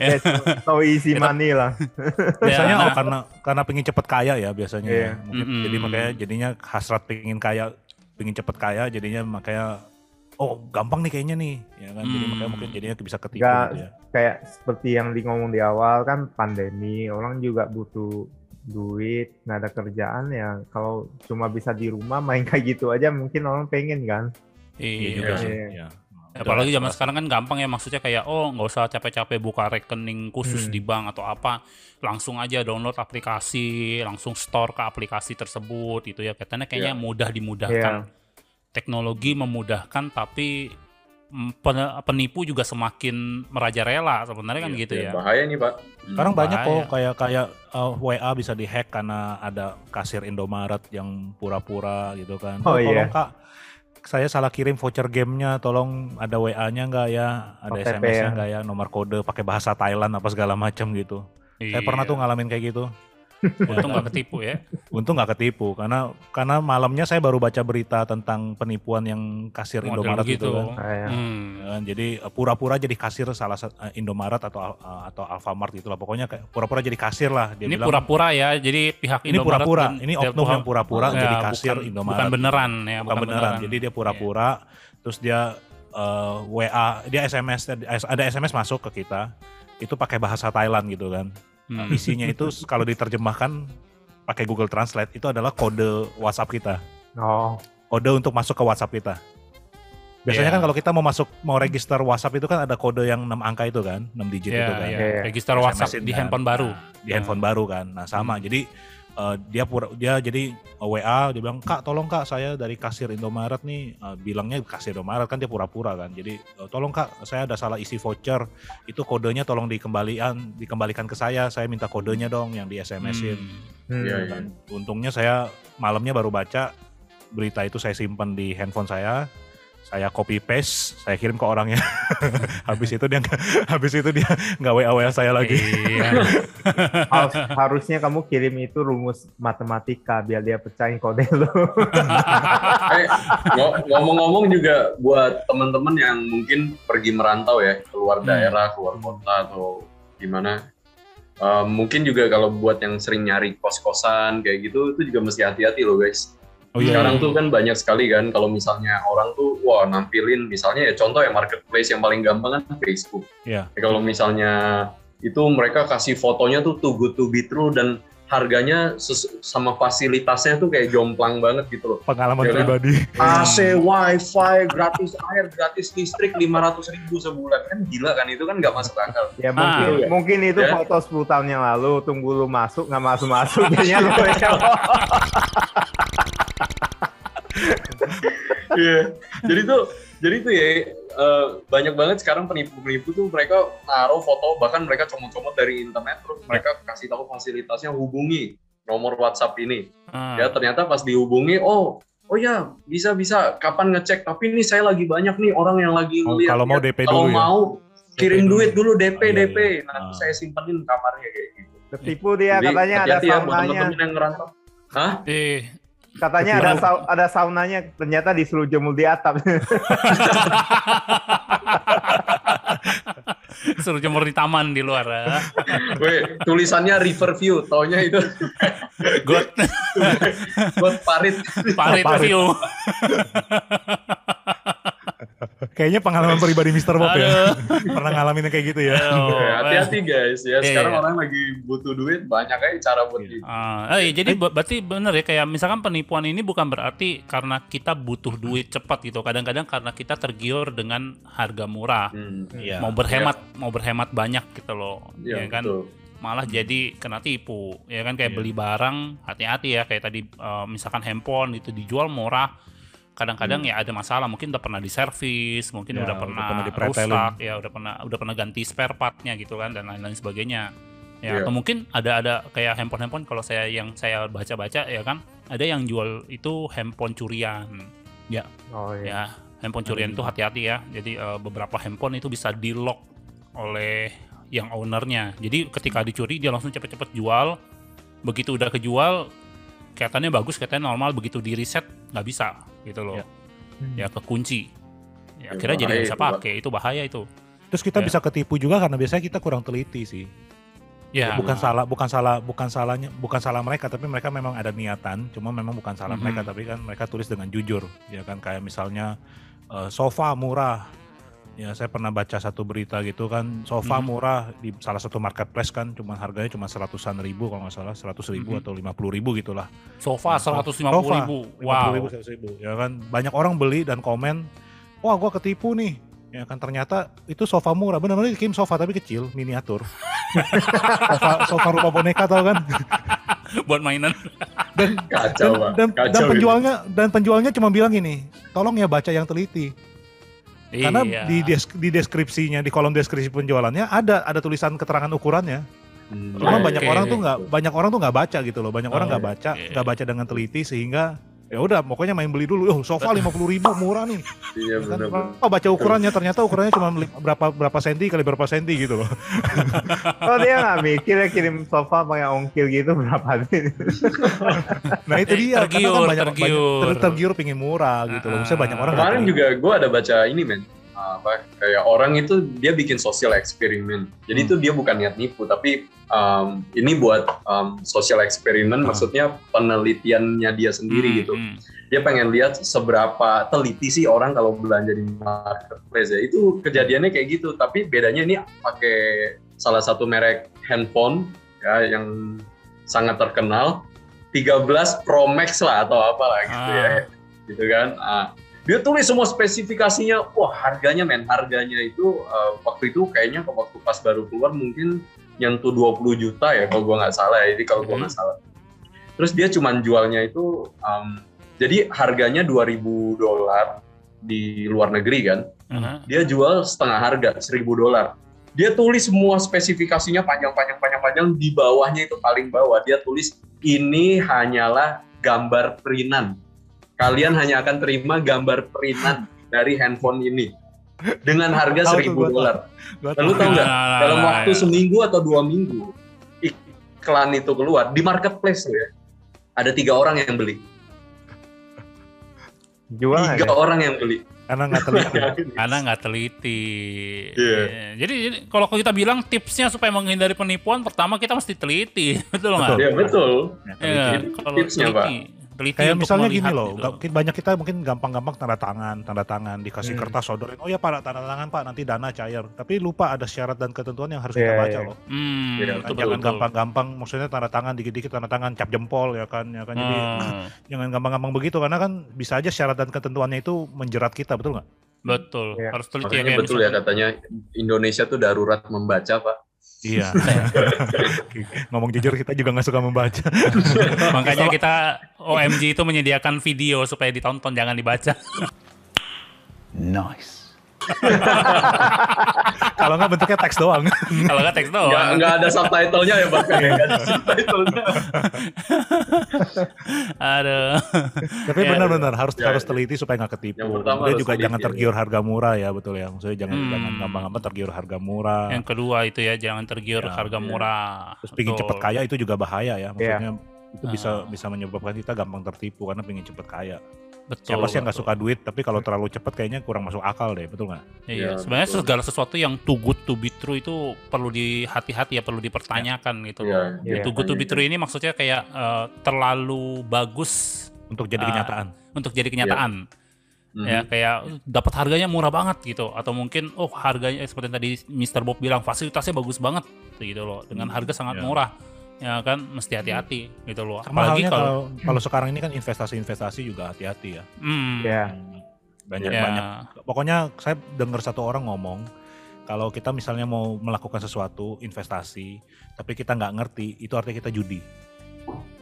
Ya. Eh, tahu isi Kita- money lah. <laughs> biasanya Ya, oh, nah, karena karena pengen cepet kaya ya biasanya. Iya. ya. Mungkin Mm-mm. Jadi makanya jadinya hasrat pengen kaya, pengen cepet kaya, jadinya makanya oh gampang nih kayaknya nih, ya kan. Jadi Hmm. makanya mungkin jadinya bisa ketipu gitu ya. Kayak seperti yang di ngomong di awal kan pandemi, orang juga butuh duit, nggak ada kerjaan ya. Kalau cuma bisa di rumah main kayak gitu aja mungkin orang pengen kan. Iya juga Iya. Iya. Iya. Apalagi zaman sekarang kan gampang ya maksudnya kayak oh nggak usah capek-capek buka rekening khusus Hmm. di bank atau apa, langsung aja download aplikasi, langsung store ke aplikasi tersebut itu ya. Katanya kayaknya Iya. mudah dimudahkan. Teknologi memudahkan tapi pen- penipu juga semakin merajalela sebenarnya kan Iya, gitu iya, ya. Bahaya nih, Pak. Sekarang banyak Bahaya. kok kayak kayak uh, WA bisa dihack karena ada kasir Indomaret yang pura-pura gitu kan. Oh, tolong iya. kak, saya salah kirim voucher gamenya, tolong ada WA-nya nggak ya, ada SMS-nya ya. nggak ya, nomor kode pakai bahasa Thailand apa segala macam gitu. Saya pernah Iya. tuh ngalamin kayak gitu. Untung nggak ketipu ya. Untung nggak ketipu karena karena malamnya saya baru baca berita tentang penipuan yang kasir Model Indomaret begitu. gitu kan. Kayak Hmm. Ya kan, Jadi uh, pura-pura jadi kasir salah satu uh, Indomaret atau uh, atau Alfamart gitu lah. Pokoknya kayak pura-pura jadi kasir lah. Dia Ini pura-pura ya, jadi pihak Ini Indomaret pura-pura. dan- Ini oknum yang pura-pura Ya, jadi kasir bukan, Indomaret. Bukan beneran ya, bukan beneran. Jadi dia pura-pura, terus dia uh, WA, dia SMS, ada SMS masuk ke kita, itu pakai bahasa Thailand gitu kan. Hmm. Isinya itu kalau diterjemahkan pakai Google Translate itu adalah kode WhatsApp kita, oh, kode untuk masuk ke WhatsApp kita. Biasanya Iya. kan kalau kita mau masuk mau register WhatsApp itu kan ada kode yang 6 angka itu kan, 6 digit Ya, itu kan. ya. Iya. Register SMS-in WhatsApp di kan. handphone baru. Nah, di handphone baru kan. Nah, sama. Hmm. Jadi eh, dia pura dia jadi eh, WA dia bilang, "Kak, tolong Kak, saya dari kasir Indomaret nih." Eh, bilangnya kasir Indomaret kan dia pura-pura kan. Jadi, "Eh, "Tolong Kak, saya ada salah isi voucher. Itu kodenya tolong dikembalikan dikembalikan ke saya. Saya minta kodenya dong yang di SMS-in." Hmm. hmm. Iya, Gitu kan. Untungnya saya malamnya baru baca berita itu saya simpan di handphone saya. Saya copy paste, saya kirim ke orangnya. habis itu dia habis itu dia nggak <laughs> WA WA saya lagi. Iya. <laughs> Harus- harusnya kamu kirim itu rumus matematika biar dia pecahin kode lu. <laughs> Eh, ngo- ngomong-ngomong juga buat teman-teman yang mungkin pergi merantau ya keluar Hmm. daerah keluar kota atau gimana Eh, mungkin juga kalau buat yang sering nyari kos-kosan kayak gitu itu juga mesti hati-hati loh guys Oh iya. Sekarang tuh kan banyak sekali kan kalau misalnya orang tuh wah nampilin misalnya ya contoh ya marketplace yang paling gampang kan Facebook. Iya. Ya, kalau misalnya itu mereka kasih fotonya tuh too good to be true dan harganya sama fasilitasnya tuh kayak jomplang banget gitu loh. Pengalaman Iya kan? pribadi. AC, wifi, gratis air, gratis listrik 500 ribu sebulan kan gila kan itu kan nggak masuk akal. Ya mungkin Ah. mungkin itu Ya. foto 10 tahun yang lalu tunggu lu masuk nggak masuk masuk jadinya lu <laughs> Iya. jadi tuh jadi tuh ya eh, banyak banget sekarang penipu-penipu tuh mereka naruh foto bahkan mereka comot-comot dari internet terus mereka kasih tahu fasilitasnya hubungi nomor WhatsApp ini. Ah. Ya ternyata pas dihubungi oh oh ya bisa bisa kapan ngecek tapi ini saya lagi banyak nih orang yang lagi Oh, ngeliat kalau mau ya. DP kalau dulu ya? mau kirim DP duit dulu DP Oh, iya, DP iya. nanti Ah. saya simpenin kamarnya kayak gitu. ketipu dia Jadi, katanya ada hati-hati ya saunanya temen-temen yang ngerantau. Hah? Eh, katanya ada sau- ada saunanya ternyata disuruh jemur di atap suruh jemur di taman di luar ya. Weh, tulisannya Riverview, taunya itu buat parit. parit Parit. view. Kayaknya pengalaman pribadi Mr. Bob ya. <laughs> Pernah ngalamin yang kayak gitu ya. Oke, Hati-hati guys ya. Iya, Sekarang iya. orang lagi butuh duit, banyak aja cara buat Iya. gitu. Ah, eh, jadi ber- berarti bener ya kayak misalkan penipuan ini bukan berarti karena kita butuh duit cepat gitu. Kadang-kadang karena kita tergiur dengan harga murah. Hmm. Iya. mau berhemat, mau berhemat banyak gitu loh. Iya, ya kan? betul. Malah jadi kena tipu. Ya kan kayak Iya. beli barang, hati-hati ya kayak tadi eh, misalkan handphone itu dijual murah. Kadang-kadang ya ada masalah, mungkin udah pernah diservis, mungkin Ya, udah udah pernah, pernah dipretelin. rusak, ya udah pernah udah pernah ganti spare partnya gitu kan dan lain-lain sebagainya. Ya, Iya. atau mungkin ada ada kayak handphone-handphone kalau saya yang saya baca-baca ya kan, ada yang jual itu handphone curian. oh iya Ya, handphone curian itu hati-hati ya. Jadi eh, beberapa handphone itu bisa di lock oleh yang ownernya. Jadi ketika dicuri dia langsung cepet-cepet jual. Begitu udah kejual, kelihatannya bagus, kelihatannya normal. Begitu di reset nggak bisa gitu loh. Ya. Ya, kekunci. Ya, Ya, akhirnya jadi nggak bisa pakai. Itu bahaya itu. Terus kita Ya. bisa ketipu juga karena biasanya kita kurang teliti sih. Ya, bukan salah, bukan salah, bukan salahnya, bukan salah mereka, tapi mereka memang ada niatan. Cuma memang bukan salah Mhm. mereka, tapi kan mereka tulis dengan jujur, ya kan kayak misalnya eh, sofa murah. Ya saya pernah baca satu berita gitu kan, sofa Mhm. murah di salah satu marketplace kan, cuma harganya cuma seratusan ribu kalau nggak salah, seratus ribu Mhm. atau lima puluh ribu gitulah. sofa 150 ribu. Wow. 50.000, 100.000. Ya kan banyak orang beli dan komen, wah gua ketipu nih. Ya kan ternyata itu sofa murah, benar-benar dikirim sofa tapi kecil, miniatur. <laughs> sofa, sofa rupa boneka tau kan? Buat mainan. Dan Kacau, dan, dan, Kacau dan gitu. penjualnya dan penjualnya cuma bilang gini, tolong ya baca yang teliti. Karena Iya. di des- di deskripsinya di kolom deskripsi penjualannya ada ada tulisan keterangan ukurannya. Hmm. Cuma Oke. banyak orang tuh nggak banyak orang tuh nggak baca gitu loh. Banyak orang nggak baca Oke. nggak baca dengan teliti sehingga ya udah pokoknya main beli dulu. Oh sofa lima puluh ribu murah nih. Iya Kan, benar. oh baca ukurannya ternyata ukurannya cuma berapa berapa senti kali berapa senti gitu loh. oh dia nggak mikir ya kirim sofa pakai ongkir gitu berapa duit Nah itu Eh, dia karena tergiur, kan banyak, tergiur. banyak ter- tergiur pingin murah gitu loh. Misalnya banyak orang Kemarin juga gue ada baca ini men, apa kayak orang itu dia bikin sosial eksperimen. Jadi Hmm. itu dia bukan niat nipu, tapi um, ini buat um, sosial eksperimen, Hmm. maksudnya penelitiannya dia sendiri Hmm, gitu. hmm. Dia pengen lihat seberapa teliti sih orang kalau belanja di marketplace ya. Itu kejadiannya kayak gitu, tapi bedanya ini pakai salah satu merek handphone ya yang sangat terkenal 13 Pro Max lah atau apalah gitu ya Ah. gitu kan Ah, dia tulis semua spesifikasinya. Wah harganya men. Harganya itu eh, waktu itu kayaknya waktu pas baru keluar mungkin nyentuh 20 juta ya kalau gua nggak salah ya. Jadi kalau gua nggak salah. Terus dia cuman jualnya itu um, jadi harganya 2000 dolar di luar negeri kan? Aha. dia jual setengah harga 1000 dolar. Dia tulis semua spesifikasinya panjang-panjang panjang-panjang di bawahnya itu paling bawah. Dia tulis ini hanyalah gambar printan kalian hanya akan terima gambar printan dari handphone ini dengan harga Tahu tuh, 1000 gua tahu. dolar Lalu tahu. nggak dalam waktu ya. seminggu atau dua minggu iklan itu keluar di marketplace tuh ya ada tiga orang yang beli jual tiga ya? orang yang beli karena nggak teliti. <laughs> Karena nggak teliti. Iya. Ya, Jadi, jadi kalau kita bilang tipsnya supaya menghindari penipuan, pertama kita mesti teliti, <laughs> betul nggak? Betul. ya betul Iya, Itu kalau tipsnya, Pak. Teliti. Kayak untuk misalnya gini loh, gitu. mungkin banyak kita mungkin gampang-gampang tanda tangan, tanda tangan dikasih Hmm. kertas sodorin. Oh ya Pak, tanda tangan Pak, nanti dana cair. Tapi lupa ada syarat dan ketentuan yang harus kita Iya, baca iya. loh. Hmm, Iya, Kan betul, jangan gampang-gampang, maksudnya tanda tangan dikit-dikit tanda tangan cap jempol ya kan, ya kan. Jadi Hmm, <clears throat> jangan gampang-gampang begitu karena kan bisa aja syarat dan ketentuannya itu menjerat kita, betul nggak? betul, Iya. harus teliti ya betul ya misalkan- katanya Indonesia tuh darurat membaca pak. Iya. <laughs> Ngomong jujur kita juga nggak suka membaca. <laughs> Makanya kita OMG itu menyediakan video supaya ditonton jangan dibaca. Nice. <laughs> Kalau nggak bentuknya teks doang. Kalau nggak teks doang. Nggak, nggak ada subtitlenya ya bahkan ya. Nggak ada subtitlenya. <laughs> Aduh. Tapi Ya. benar-benar harus Ya, harus ya. teliti supaya nggak ketipu. Yang pertama Kemudian harus juga teliti, jangan ya. tergiur harga murah ya, betul ya. Maksudnya jangan Hmm. jangan gampang-gampang tergiur harga murah. Yang kedua itu ya jangan tergiur Ya, harga iya. murah. Terus pingin Betul. cepet kaya itu juga bahaya ya. Maksudnya itu bisa Ah. bisa menyebabkan kita gampang tertipu karena pingin cepet kaya. Betul. Siapa sih yang nggak betul. suka duit, tapi kalau terlalu cepet kayaknya kurang masuk akal deh, betul nggak? Iya, Ya, sebenarnya betul. segala sesuatu yang too good to be true itu perlu dihati-hati ya, perlu dipertanyakan gitu loh. Iya, too good to be true ini maksudnya kayak eh, terlalu bagus Untuk jadi Ah. kenyataan. untuk jadi kenyataan. Mhm. Ya kayak "Uh, dapat harganya murah banget gitu atau mungkin oh harganya seperti yang tadi Mr. Bob bilang fasilitasnya bagus banget gitu loh dengan harga sangat Ya. murah. Ya kan mesti hati-hati gitu loh. Sama Apalagi kalau kalau sekarang ini kan investasi-investasi juga hati-hati ya. hmm, Ya. Banyak ya, banyak. Pokoknya saya dengar satu orang ngomong kalau kita misalnya mau melakukan sesuatu investasi, tapi kita nggak ngerti, itu artinya kita judi.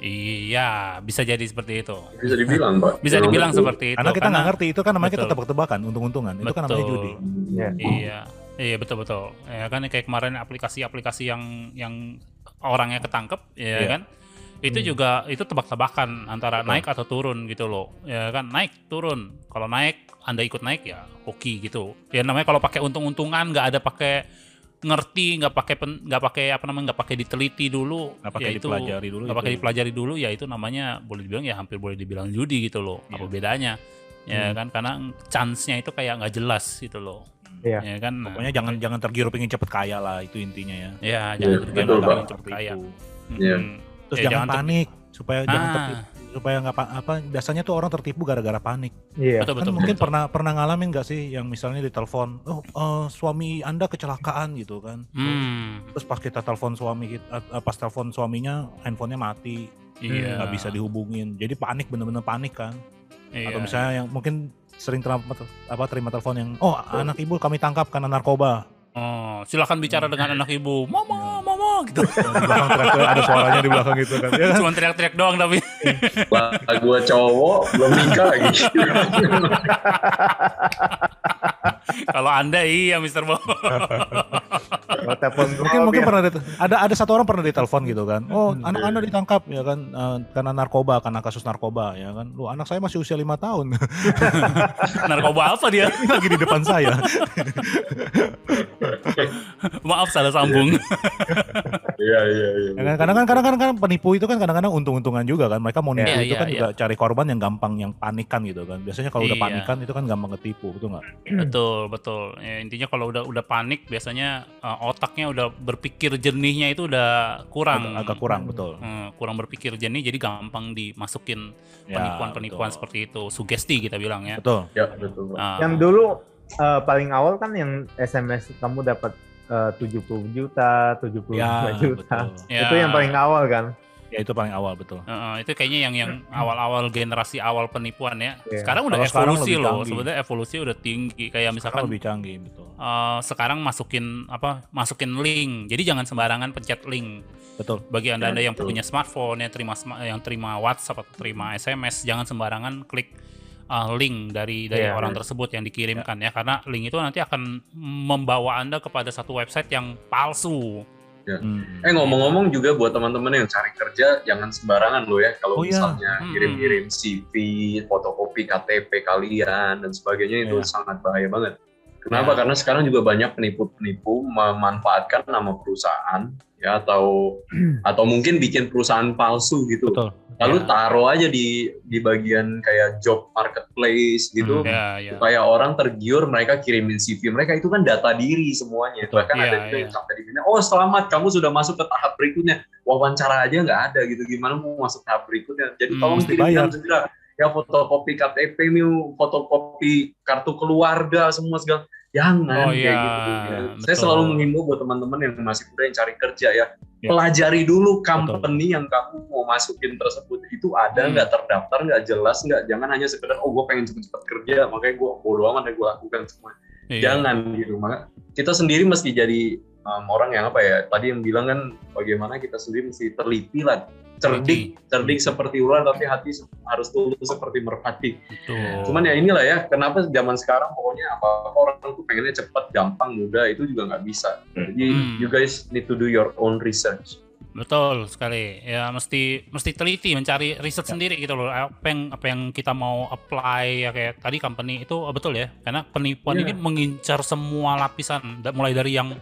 Iya, bisa jadi seperti itu. Bisa dibilang pak. Bisa Memang dibilang betul. seperti itu. Karena kita nggak ngerti, itu kan namanya kita Betul. tebak-tebakan, untung-untungan. Itu kan namanya judi. Ya. Iya, iya betul betul. Ya kan kayak kemarin aplikasi-aplikasi yang yang orangnya ketangkep, ya Iya. kan? Itu Hmm. juga itu tebak-tebakan antara Betul. naik atau turun gitu loh. Ya kan naik turun. Kalau naik Anda ikut naik ya hoki gitu. Ya namanya kalau pakai untung-untungan nggak ada pakai ngerti nggak pakai nggak pakai apa namanya nggak pakai diteliti dulu Nggak pakai ya itu dipelajari dulu. nggak pakai itu- dipelajari dulu ya itu namanya boleh dibilang ya hampir boleh dibilang judi gitu loh apa Iya. bedanya ya Hmm. kan karena chance-nya itu kayak nggak jelas gitu loh Iya. ya kan Nah, Pokoknya jangan jangan tergiur pengen cepet kaya lah, itu intinya ya. Ya, Iya, jangan jangan Pak. jangan cepet kaya. Iya. Mm-mm. Terus Ya, jangan ter- panik supaya jangan Ah. tertipu supaya nggak pa- apa biasanya tuh orang tertipu gara-gara panik. Iya. Betul Kan betul. mungkin betul. pernah pernah ngalamin nggak sih yang misalnya ditelepon, oh eh, suami anda kecelakaan gitu kan? Hmm, Terus pas kita telepon suami kita, eh, pas telepon suaminya handphonenya mati, iya. nggak bisa dihubungin. Jadi panik bener-bener panik kan? Iya. Atau misalnya yang mungkin sering terima apa terima telepon yang, oh anak ibu kami tangkap karena narkoba. Oh, silakan bicara dengan anak ibu. Mama, mama gitu. Di belakang teriak ada suaranya di belakang gitu kan? Ya kan? Cuma teriak-teriak doang tapi. Lah gua cowok belum nikah lagi. <laughs> Kalau Anda iya Mr. Bo. <laughs> Kalau telepon mungkin mungkin ya. pernah dit- ada ada satu orang pernah ditelepon gitu kan oh Hmm. anak anda ditangkap ya kan eh, karena narkoba karena kasus narkoba ya kan lu anak saya masih usia lima tahun <laughs> Narkoba apa dia? lagi di depan saya <laughs> <laughs> Maaf salah sambung. Iya iya iya. ya kan kadang kan kadang kadang kan penipu itu kan kadang-kadang untung-untungan juga kan mereka mau nipu Iya, itu iya, kan iya. juga cari korban yang gampang yang panikan gitu kan biasanya kalau udah Iya. panikan itu kan gampang ketipu betul nggak betul, betul. Ya, intinya kalau udah udah panik biasanya uh, otaknya udah berpikir jernihnya itu udah kurang. agak, agak kurang betul Hmm, kurang berpikir jernih jadi gampang dimasukin Ya, penipuan-penipuan betul. seperti itu. Sugesti kita bilang ya. betul Ya betul. Ah, Yang dulu eh, paling awal kan yang SMS kamu dapat eh, 70 juta, 75 ya juta. betul <laughs> ya. Itu yang paling awal kan. ya itu paling awal betul Heeh, itu kayaknya yang yang awal-awal generasi awal penipuan ya. Iya. Sekarang udah Kalau sekarang evolusi lebih loh. canggih. Sebenarnya evolusi udah tinggi. Kayak sekarang misalkan lebih canggih betul eh, sekarang masukin apa? Masukin link. Jadi jangan sembarangan pencet link. betul Bagi anda-anda Ya, yang betul. punya smartphone yang terima yang terima WhatsApp atau terima SMS, jangan sembarangan klik eh, link dari dari Iya. orang tersebut yang dikirimkan ya. Karena link itu nanti akan membawa anda kepada satu website yang palsu. Hmm. Eh ngomong-ngomong juga buat teman-teman yang cari kerja jangan sembarangan loh ya kalau Oh, iya. misalnya Hmm. kirim-kirim CV, fotokopi KTP kalian dan sebagainya itu Iya. sangat bahaya banget. Kenapa? Ya. Karena sekarang juga banyak penipu-penipu memanfaatkan nama perusahaan ya atau <clears throat> atau mungkin bikin perusahaan palsu gitu. Betul. Lalu Ya. taruh aja di di bagian kayak job marketplace gitu. Hmm. Ya, ya. supaya orang tergiur mereka kirimin CV mereka itu kan data diri semuanya Betul. bahkan Iya, ada juga iya. yang sampai di sini oh selamat kamu sudah masuk ke tahap berikutnya wawancara aja nggak ada gitu gimana mau masuk tahap berikutnya jadi Hmm, tolong kirimkan segera ya fotokopi KTP mu fotokopi kartu keluarga semua segala jangan Oh, kayak iya, gitu ya. saya betul. selalu menghimbau buat teman-teman yang masih muda yang cari kerja ya Ya. pelajari dulu company yang kamu mau masukin tersebut itu ada Hmm. nggak terdaftar nggak jelas nggak jangan hanya sekedar oh gue pengen cepet-cepet kerja makanya gue bodo amat yang gue lakukan semua Iya. jangan gitu maka kita sendiri mesti jadi um, orang yang apa ya tadi yang bilang kan bagaimana kita sendiri mesti teliti lah cerdik cerdik seperti ular tapi hati harus tulus seperti merpati Betul. cuman ya inilah ya kenapa zaman sekarang pokoknya apa orang tuh pengennya cepat gampang mudah itu juga nggak bisa jadi Hmm. you guys need to do your own research Betul sekali. Ya mesti mesti teliti mencari riset sendiri gitu loh. Apa yang apa yang kita mau apply ya kayak tadi company itu oh, betul ya. Karena penipuan Iya. ini mengincar semua lapisan mulai dari yang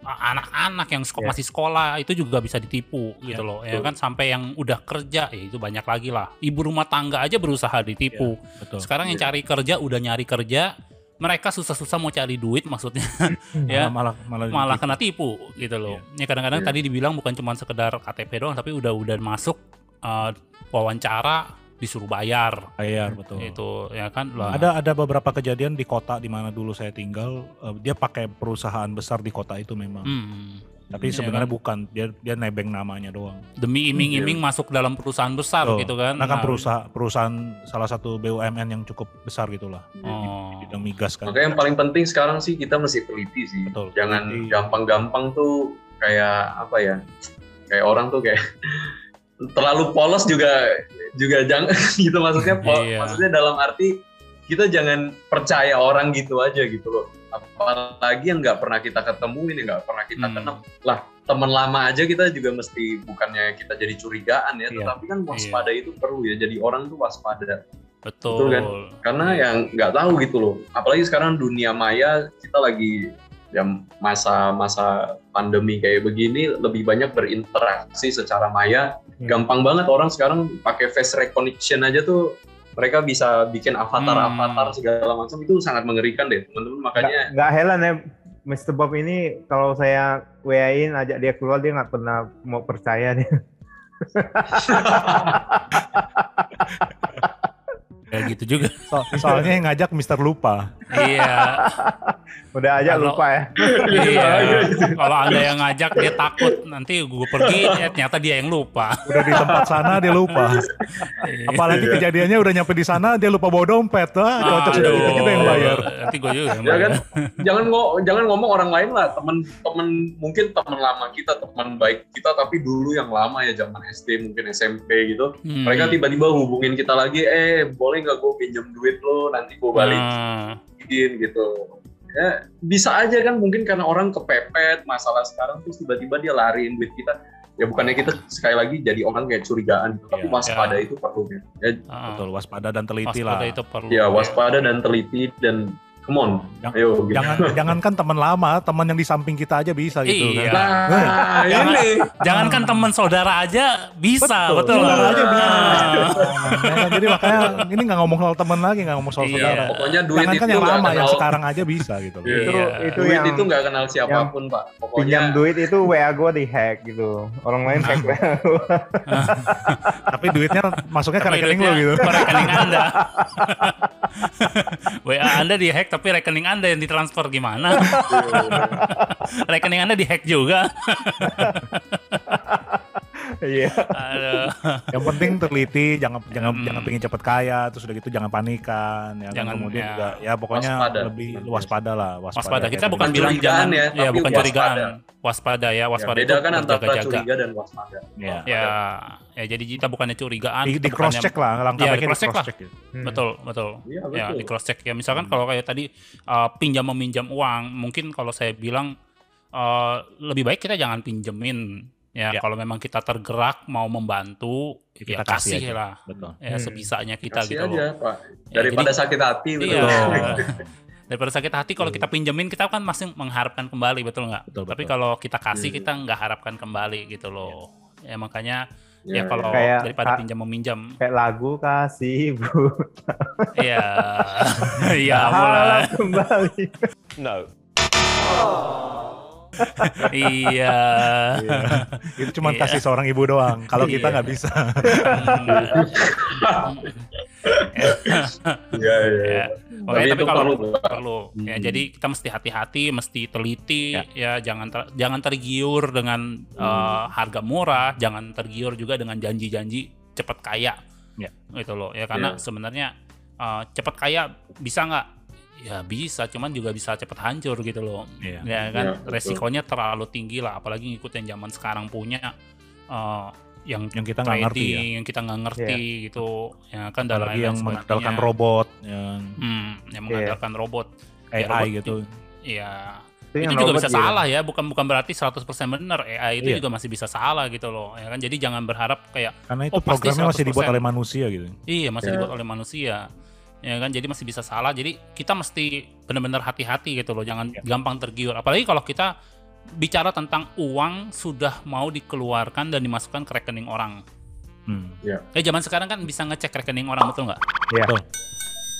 anak-anak yang Iya. masih sekolah itu juga bisa ditipu gitu loh. Ya betul. kan sampai yang udah kerja ya itu banyak lagi lah. Ibu rumah tangga aja berusaha ditipu. Betul. Sekarang yang Iya. cari kerja udah nyari kerja, mereka susah-susah mau cari duit maksudnya <laughs> ya malah malah, malah kena tipu gitu loh. Ya kadang-kadang Iya. tadi dibilang bukan cuma sekedar KTP doang tapi udah udah masuk eh, wawancara disuruh bayar. bayar betul. Itu ya kan lah. Ada ada beberapa kejadian di kota di mana dulu saya tinggal, eh, dia pakai perusahaan besar di kota itu memang. Hmm. Tapi Iya sebenarnya kan? bukan, dia dia nebeng namanya doang. Demi iming-iming masuk dalam perusahaan besar gitu kan. Nah kan Nah, perusahaan perusahaan salah satu BUMN yang cukup besar gitulah. Oh. Di bidang migas kan. Makanya yang paling penting sekarang sih kita mesti teliti sih. Betul, Jangan gampang-gampang tuh kayak apa ya? Kayak orang tuh kayak <laughs> terlalu polos juga juga jangan <laughs> gitu maksudnya po- Iya. maksudnya dalam arti kita jangan percaya orang gitu aja gitu loh. Apalagi yang nggak pernah kita ketemuin, yang nggak pernah kita Hmm. kenal. Lah, teman lama aja kita juga mesti bukannya kita jadi curigaan ya, Iya. tetapi kan waspada itu perlu ya. Jadi orang tuh waspada. Betul. Betul kan? karena yang nggak tahu gitu loh apalagi sekarang dunia maya kita lagi ya masa-masa pandemi kayak begini lebih banyak berinteraksi secara maya Hmm. gampang banget orang sekarang pakai face recognition aja tuh mereka bisa bikin avatar-avatar Hmm. segala macam itu sangat mengerikan deh teman-teman makanya Nggak, heran ya Mr. Bob ini kalau saya WA-in ajak dia keluar dia nggak pernah mau percaya nih. <laughs> Ya gitu juga. So- soalnya yang ngajak Mister Lupa. iya. <laughs> Udah aja Kalau- lupa ya. <laughs> iya. Kalau Anda yang ngajak dia takut nanti gue pergi eh, ternyata dia yang lupa. Udah di tempat sana dia lupa. Iya. Apalagi kejadiannya udah nyampe di sana dia lupa bawa dompet. Wah, cocok sudah kita juga yang bayar. Nanti gue juga yang ya bayar. kan jangan ngo- jangan ngomong orang lain lah teman-teman mungkin teman lama kita teman baik kita tapi dulu yang lama ya zaman SD mungkin SMP gitu Hmm. mereka tiba-tiba hubungin kita lagi eh boleh nggak gue pinjam duit lo nanti gue balikin Nah, gitu ya bisa aja kan mungkin karena orang kepepet masalah sekarang terus tiba-tiba dia lariin duit kita ya bukannya kita sekali lagi jadi orang kayak curigaan gitu tapi Iya. waspada itu perlu ya. ya ah, Betul, waspada dan teliti lah. waspada itu perlu. ya waspada dan teliti dan come on Jangan- ayo gitu. Jangan <laughs> jangankan teman lama, teman yang di samping kita aja bisa gitu Iya. kan. nah ini Jangankan teman saudara aja bisa, betul. Saudara aja bisa. Ah. Ya kan, jadi makanya ini nggak ngomong soal teman lagi, nggak ngomong soal Iya. saudara. pokoknya duit Jangankan itu yang lama, yang kenal sekarang aja bisa gitu. Iya. Itu Iya. itu duit yang itu nggak kenal siapa pun pak pokoknya pinjam duit itu WA gue di hack gitu. Orang lain hack WA. <laughs> Tapi duitnya masuknya ke rekening lo gitu. ke rekening Anda. <laughs> WA Anda dihack tapi rekening Anda yang ditransfer gimana? <laughs> rekening Anda dihack juga. <laughs> Iya. Aduh. Yang penting teliti, jangan jangan Hmm. jangan pengen cepet kaya, terus udah gitu jangan panikan, ya kan? Jangan, kemudian ya. juga ya pokoknya Waspada. lebih waspada lah, waspada. Waspada. Kita Kayak bukan bilang jangan ya, ya, bukan waspada. curigaan. Waspada ya, ya, waspada beda itu kan antara curiga dan waspada Ya. Ya, ya jadi kita bukannya curigaan, di, kita di cross check lah, langkah baiknya di di-cross check cross lah. check. gitu. Hmm. Betul, betul. iya Ya, betul di cross check ya. Misalkan Hmm. kalau kayak tadi uh, pinjam meminjam uang, mungkin kalau saya bilang uh, lebih baik kita jangan pinjemin. Ya, Ya. kalau memang kita tergerak mau membantu, Kita ya kasih kasih, aja. lah. Betul. Ya Hmm. sebisanya kita kasih gitu aja loh. pak Ya, daripada jadi- sakit hati betul Iya. <laughs> daripada sakit hati kalau kita pinjemin kita kan masih mengharapkan kembali betul nggak Betul, tapi betul. kalau kita kasih Hmm. kita nggak harapkan kembali gitu loh ya makanya ya Ya, kalau Kayak- daripada pinjam meminjam Kayak lagu kasih bu. ya ya mulai kembali. <laughs> iya Itu cuma Iya. kasih seorang ibu doang. Kalau kita Iya. nggak bisa. Iya, iya. ya. Oke, Tapi tapi itu kalau perlu, perlu ya Hmm. jadi kita mesti hati-hati mesti teliti Ya. ya, jangan ter- jangan tergiur dengan uh, harga murah jangan tergiur juga dengan janji-janji cepat kaya Ya. gitu loh ya karena Ya. sebenarnya uh, cepat kaya bisa nggak ya bisa cuman juga bisa cepat hancur gitu loh Iya. ya kan Ya, betul. resikonya terlalu tinggi lah apalagi ngikutin zaman sekarang punya uh, yang Yang kita nggak ngerti ya. yang kita nggak ngerti gitu ya kan lain-lain yang sebagainya. mengandalkan robot, yang Hmm, yang mengandalkan robot AI Ya, robot gitu. Iya, Itu, itu yang juga robot bisa gitu. salah ya, bukan bukan berarti 100% benar. AI itu Iya. juga masih bisa salah gitu loh. Ya kan jadi jangan berharap kayak Karena itu Oh, pasti programnya masih dibuat 100%. oleh manusia gitu. iya masih Ya. dibuat oleh manusia. Ya kan jadi masih bisa salah. Jadi kita mesti benar-benar hati-hati gitu loh, jangan Ya. gampang tergiur. Apalagi kalau kita bicara tentang uang sudah mau dikeluarkan dan dimasukkan ke rekening orang. Hmm. Eh zaman sekarang kan bisa ngecek rekening orang betul nggak? Iya. Betul.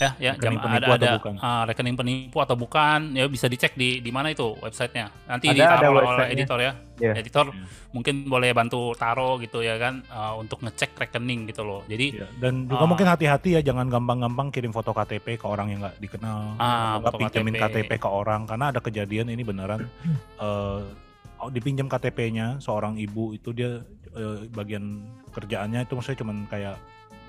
Ya, ya, Rekening jam- penipu ada atau ada bukan? ah, rekening penipu atau bukan, ya bisa dicek di di mana itu websitenya. Nanti Ada- ditaruh ada oleh websitenya. editor ya. Iya. Editor Iya. mungkin boleh bantu taruh gitu ya kan ah, untuk ngecek rekening gitu loh. Jadi Iya. Dan juga Ah. mungkin hati-hati ya jangan gampang-gampang kirim foto KTP ke orang yang nggak dikenal. Ah, Atau nggak foto pinjemin KTP. KTP. ke orang karena ada kejadian ini beneran <clears throat> eh oh, dipinjam KTP-nya seorang ibu itu dia eh, bagian kerjaannya itu maksudnya cuman kayak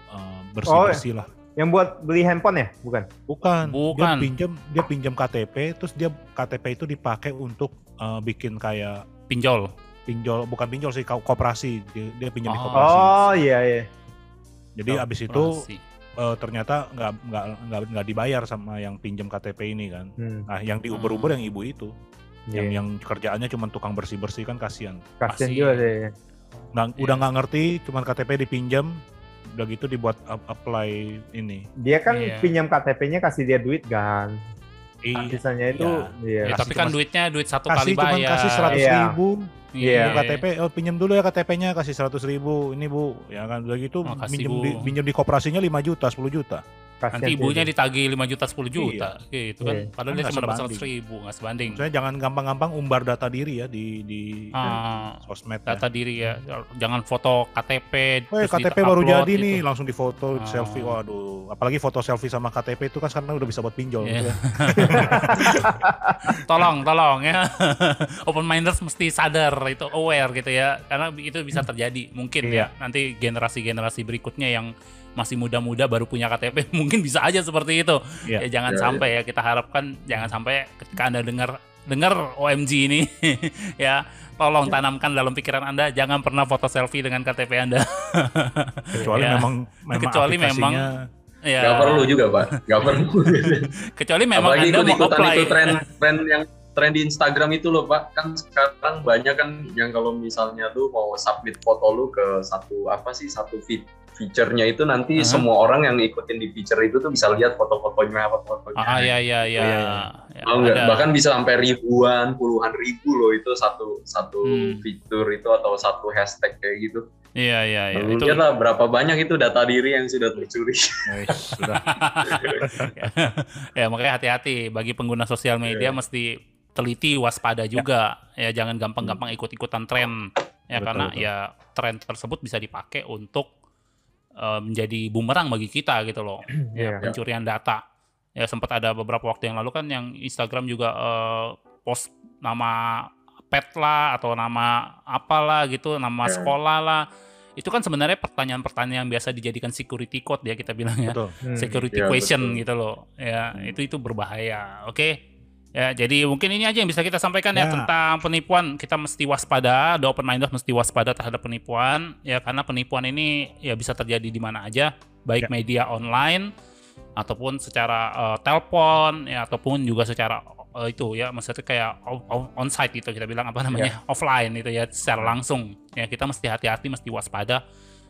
eh, bersih-bersih lah. Yang buat beli handphone ya? Bukan. Bukan. Bukan. Dia pinjam dia pinjam KTP terus dia KTP itu dipakai untuk eh, bikin kayak pinjol. pinjol bukan pinjol sih ko- koperasi dia, dia pinjam di Oh. koperasi. Oh iya iya. Jadi abis itu eh, ternyata nggak nggak nggak nggak dibayar sama yang pinjam KTP ini kan. Hmm. Nah, yang diuber-uber yang ibu itu, yang Iya. yang kerjaannya cuma tukang bersih-bersih kan kasihan. Kasian Masih. juga sih. Nggak, Iya. Udah nggak ngerti, cuman KTP dipinjam, udah gitu dibuat ap- apply ini. Dia kan Iya. pinjam KTP-nya kasih dia duit kan. Iya. Sisanya itu iya. Ya, kasih tapi kan cuma- duitnya duit satu kali kasih cuman bayar. kasih seratus Iya. ribu, Iya. Pinjam KTP, oh pinjam dulu ya KTP-nya kasih seratus ribu, ini bu, ya kan udah gitu Oh, pinjam Bu. di, pinjam di koperasinya 5 juta, 10 juta. Kasian Nanti ibunya dia. ditagih 5 juta 10 juta gitu kan. Iya. Padahal Kan dia cuma dapat sebanding. 100 ribu, nggak sebanding. Maksudnya jangan gampang-gampang umbar data diri ya di di Ah, sosmed. data diri ya. Jangan foto KTP. Weh terus KTP baru jadi gitu. nih, langsung difoto Ah. selfie. Waduh, apalagi foto selfie sama KTP itu kan sekarang udah bisa buat pinjol. Iya. gitu kan. <laughs> tolong, tolong ya. <laughs> Open minders mesti sadar itu aware gitu ya. Karena itu bisa terjadi mungkin Iya. ya. Nanti generasi-generasi berikutnya yang masih muda-muda baru punya KTP <laughs> mungkin bisa aja seperti itu. Iya. Ya jangan Iya, sampai ya kita harapkan jangan sampai ketika Anda dengar dengar OMG ini <laughs> ya tolong tanamkan dalam pikiran Anda jangan pernah foto selfie dengan KTP Anda. <laughs> Kecuali Ya. memang memang Kecuali memang- ya. Gak perlu juga pak, gak perlu. Kecuali memang Apalagi Anda ikut mau apply. itu tren tren yang tren di Instagram itu loh pak. Kan sekarang banyak kan yang kalau misalnya tuh mau submit foto lu ke satu apa sih satu feed feature-nya itu nanti Aha. semua orang yang ikutin di feature itu tuh bisa lihat foto-fotonya foto-fotonya. Ah ya ya ya. Oh, iya, Ya, Tahu nggak? ada. Bahkan bisa sampai ribuan, puluhan ribu loh itu satu satu Hmm. fitur itu atau satu hashtag kayak gitu. Iya iya iya. Lalu Itu lah berapa banyak itu data diri yang sudah tercuri. Sudah. <laughs> ya makanya hati-hati bagi pengguna sosial media Iya. mesti teliti waspada juga ya jangan gampang-gampang ikut-ikutan tren ya Betul, karena betul. ya tren tersebut bisa dipakai untuk eh, menjadi bumerang bagi kita gitu loh <clears throat> Iya. ya pencurian data ya sempat ada beberapa waktu yang lalu kan yang Instagram juga eh, post nama pet lah atau nama apalah gitu nama Ya. sekolah lah itu kan sebenarnya pertanyaan-pertanyaan yang biasa dijadikan security code ya kita bilang ya Betul. Hmm. security question betul. gitu loh ya itu itu berbahaya oke ya jadi mungkin ini aja yang bisa kita sampaikan ya, Ya. tentang penipuan. Kita mesti waspada the open minded mesti waspada terhadap penipuan. Ya karena penipuan ini ya bisa terjadi di mana aja baik Ya. media online ataupun secara eh, telepon ya ataupun juga secara eh, itu ya maksudnya kayak o- o- onsite gitu kita bilang apa namanya offline itu ya secara langsung. Ya kita mesti hati-hati mesti waspada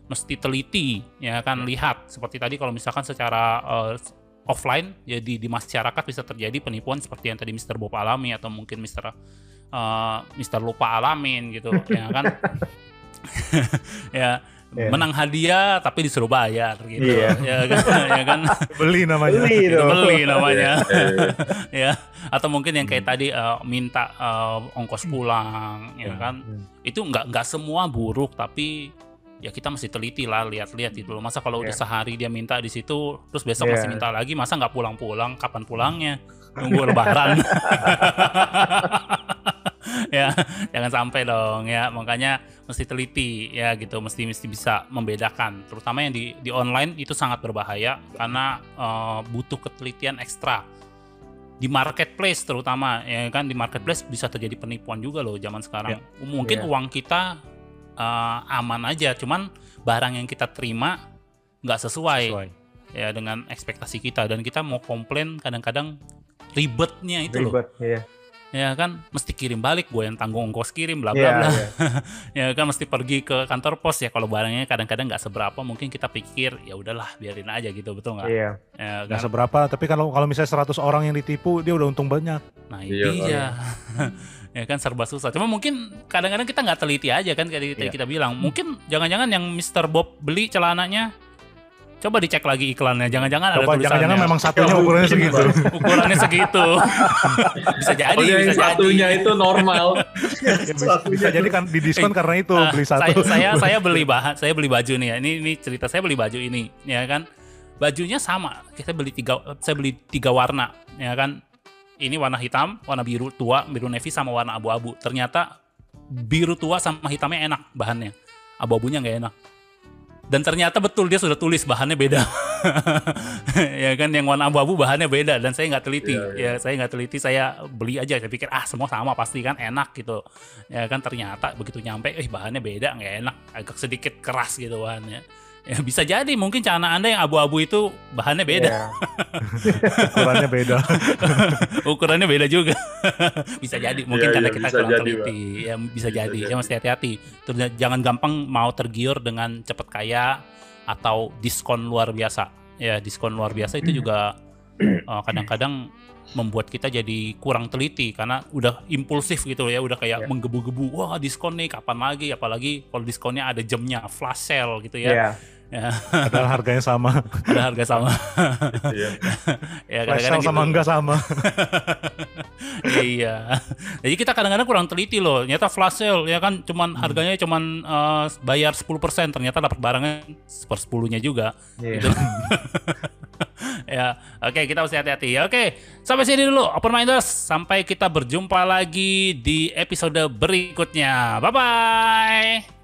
mesti teliti ya kan lihat. Seperti tadi kalau misalkan secara eh, offline jadi di masyarakat bisa terjadi penipuan seperti yang tadi Mr. Bob alami atau mungkin Mr. Uh, Mr. Lupa alamin gitu ya kan <laughs> ya Iya. menang hadiah tapi disuruh bayar gitu Iya. ya kan, <laughs> ya kan? <laughs> Beli namanya. Beli Itu dong. beli namanya Eh, ya atau mungkin yang kayak tadi uh, minta uh, ongkos pulang ya kan Hmm. itu nggak nggak semua buruk tapi ya kita mesti teliti lah lihat-lihat gitu loh. Masa kalau udah Iya. sehari dia minta di situ terus besok Iya. masih minta lagi masa nggak pulang-pulang? Kapan pulangnya? Nunggu lebaran. <laughs> Ya jangan sampai dong ya. Makanya mesti teliti ya gitu. Mesti mesti bisa membedakan. Terutama yang di di online itu sangat berbahaya karena eh, butuh ketelitian ekstra. Di marketplace terutama ya kan? Di marketplace bisa terjadi penipuan juga loh zaman sekarang. Mungkin Iya. uang kita eh, aman aja cuman barang yang kita terima nggak sesuai, Sesuai. ya dengan ekspektasi kita dan kita mau komplain kadang-kadang ribetnya itu loh Ribet, iya. ya kan mesti kirim balik gue yang tanggung ongkos kirim bla bla Iya, bla iya. <laughs> ya kan mesti pergi ke kantor pos ya kalau barangnya kadang-kadang nggak seberapa mungkin kita pikir ya udahlah biarin aja gitu betul nggak Iya. ya, Nggak kan? seberapa, tapi kalau kalau misalnya 100 orang yang ditipu, dia udah untung banyak. nah Iya, itu dia <laughs> ya kan serba susah cuma mungkin kadang-kadang kita nggak teliti aja kan kayak tadi Iya. kita bilang mungkin jangan-jangan yang Mr. Bob beli celananya coba dicek lagi iklannya jangan-jangan ada Coba tulisannya jangan-jangan memang satunya ukurannya segitu. ukurannya segitu <laughs> <laughs> bisa jadi Oh, yang bisa satunya jadi itu normal. <laughs> Ya, bisa, bisa jadi kan di diskon Eh, karena itu Ah, beli saya, satu. saya saya beli bahan, saya beli baju nih ya. Ini ini cerita saya beli baju ini, ya kan. Bajunya sama. Kita beli tiga, saya beli tiga warna, ya kan. Ini warna hitam, warna biru tua, biru navy sama warna abu-abu. Ternyata biru tua sama hitamnya enak bahannya. Abu-abunya nggak enak. Dan ternyata betul dia sudah tulis bahannya beda. <laughs> ya kan yang warna abu-abu bahannya beda dan saya nggak teliti. Iya, iya. Ya saya nggak teliti, saya beli aja. Saya pikir ah semua sama pasti kan enak gitu ya kan ternyata begitu nyampe eh bahannya beda nggak enak agak sedikit keras gitu bahannya ya bisa jadi. Mungkin celana anda yang abu-abu itu bahannya beda. Iya. ukurannya beda. <laughs> ukurannya beda juga. <laughs> Bisa jadi. Mungkin Iya, karena iya, kita bisa kurang jadi, teliti. Ya bisa, Bisa jadi. Jadi. ya mesti hati-hati. Terus jangan gampang mau tergiur dengan cepet kaya atau diskon luar biasa. Ya diskon luar biasa itu juga eh, kadang-kadang membuat kita jadi kurang teliti karena udah impulsif gitu ya. Udah kayak Iya. menggebu-gebu. Wah diskon nih kapan lagi? Apalagi kalau diskonnya ada jamnya flash sale gitu ya Iya. <laughs> Padahal harganya sama. ada harga sama Iya. <laughs> ya sale sama gitu. enggak sama. <laughs> iya. Jadi kita kadang-kadang kurang teliti loh. Ternyata flash sale ya kan cuman harganya cuman eh, bayar 10%, ternyata dapat barangnya sepersepuluhnya juga. Iya. Gitu. ya, oke kita mesti hati-hati. Ya, Oke, sampai sini dulu Open Minders. Sampai kita berjumpa lagi di episode berikutnya. Bye bye.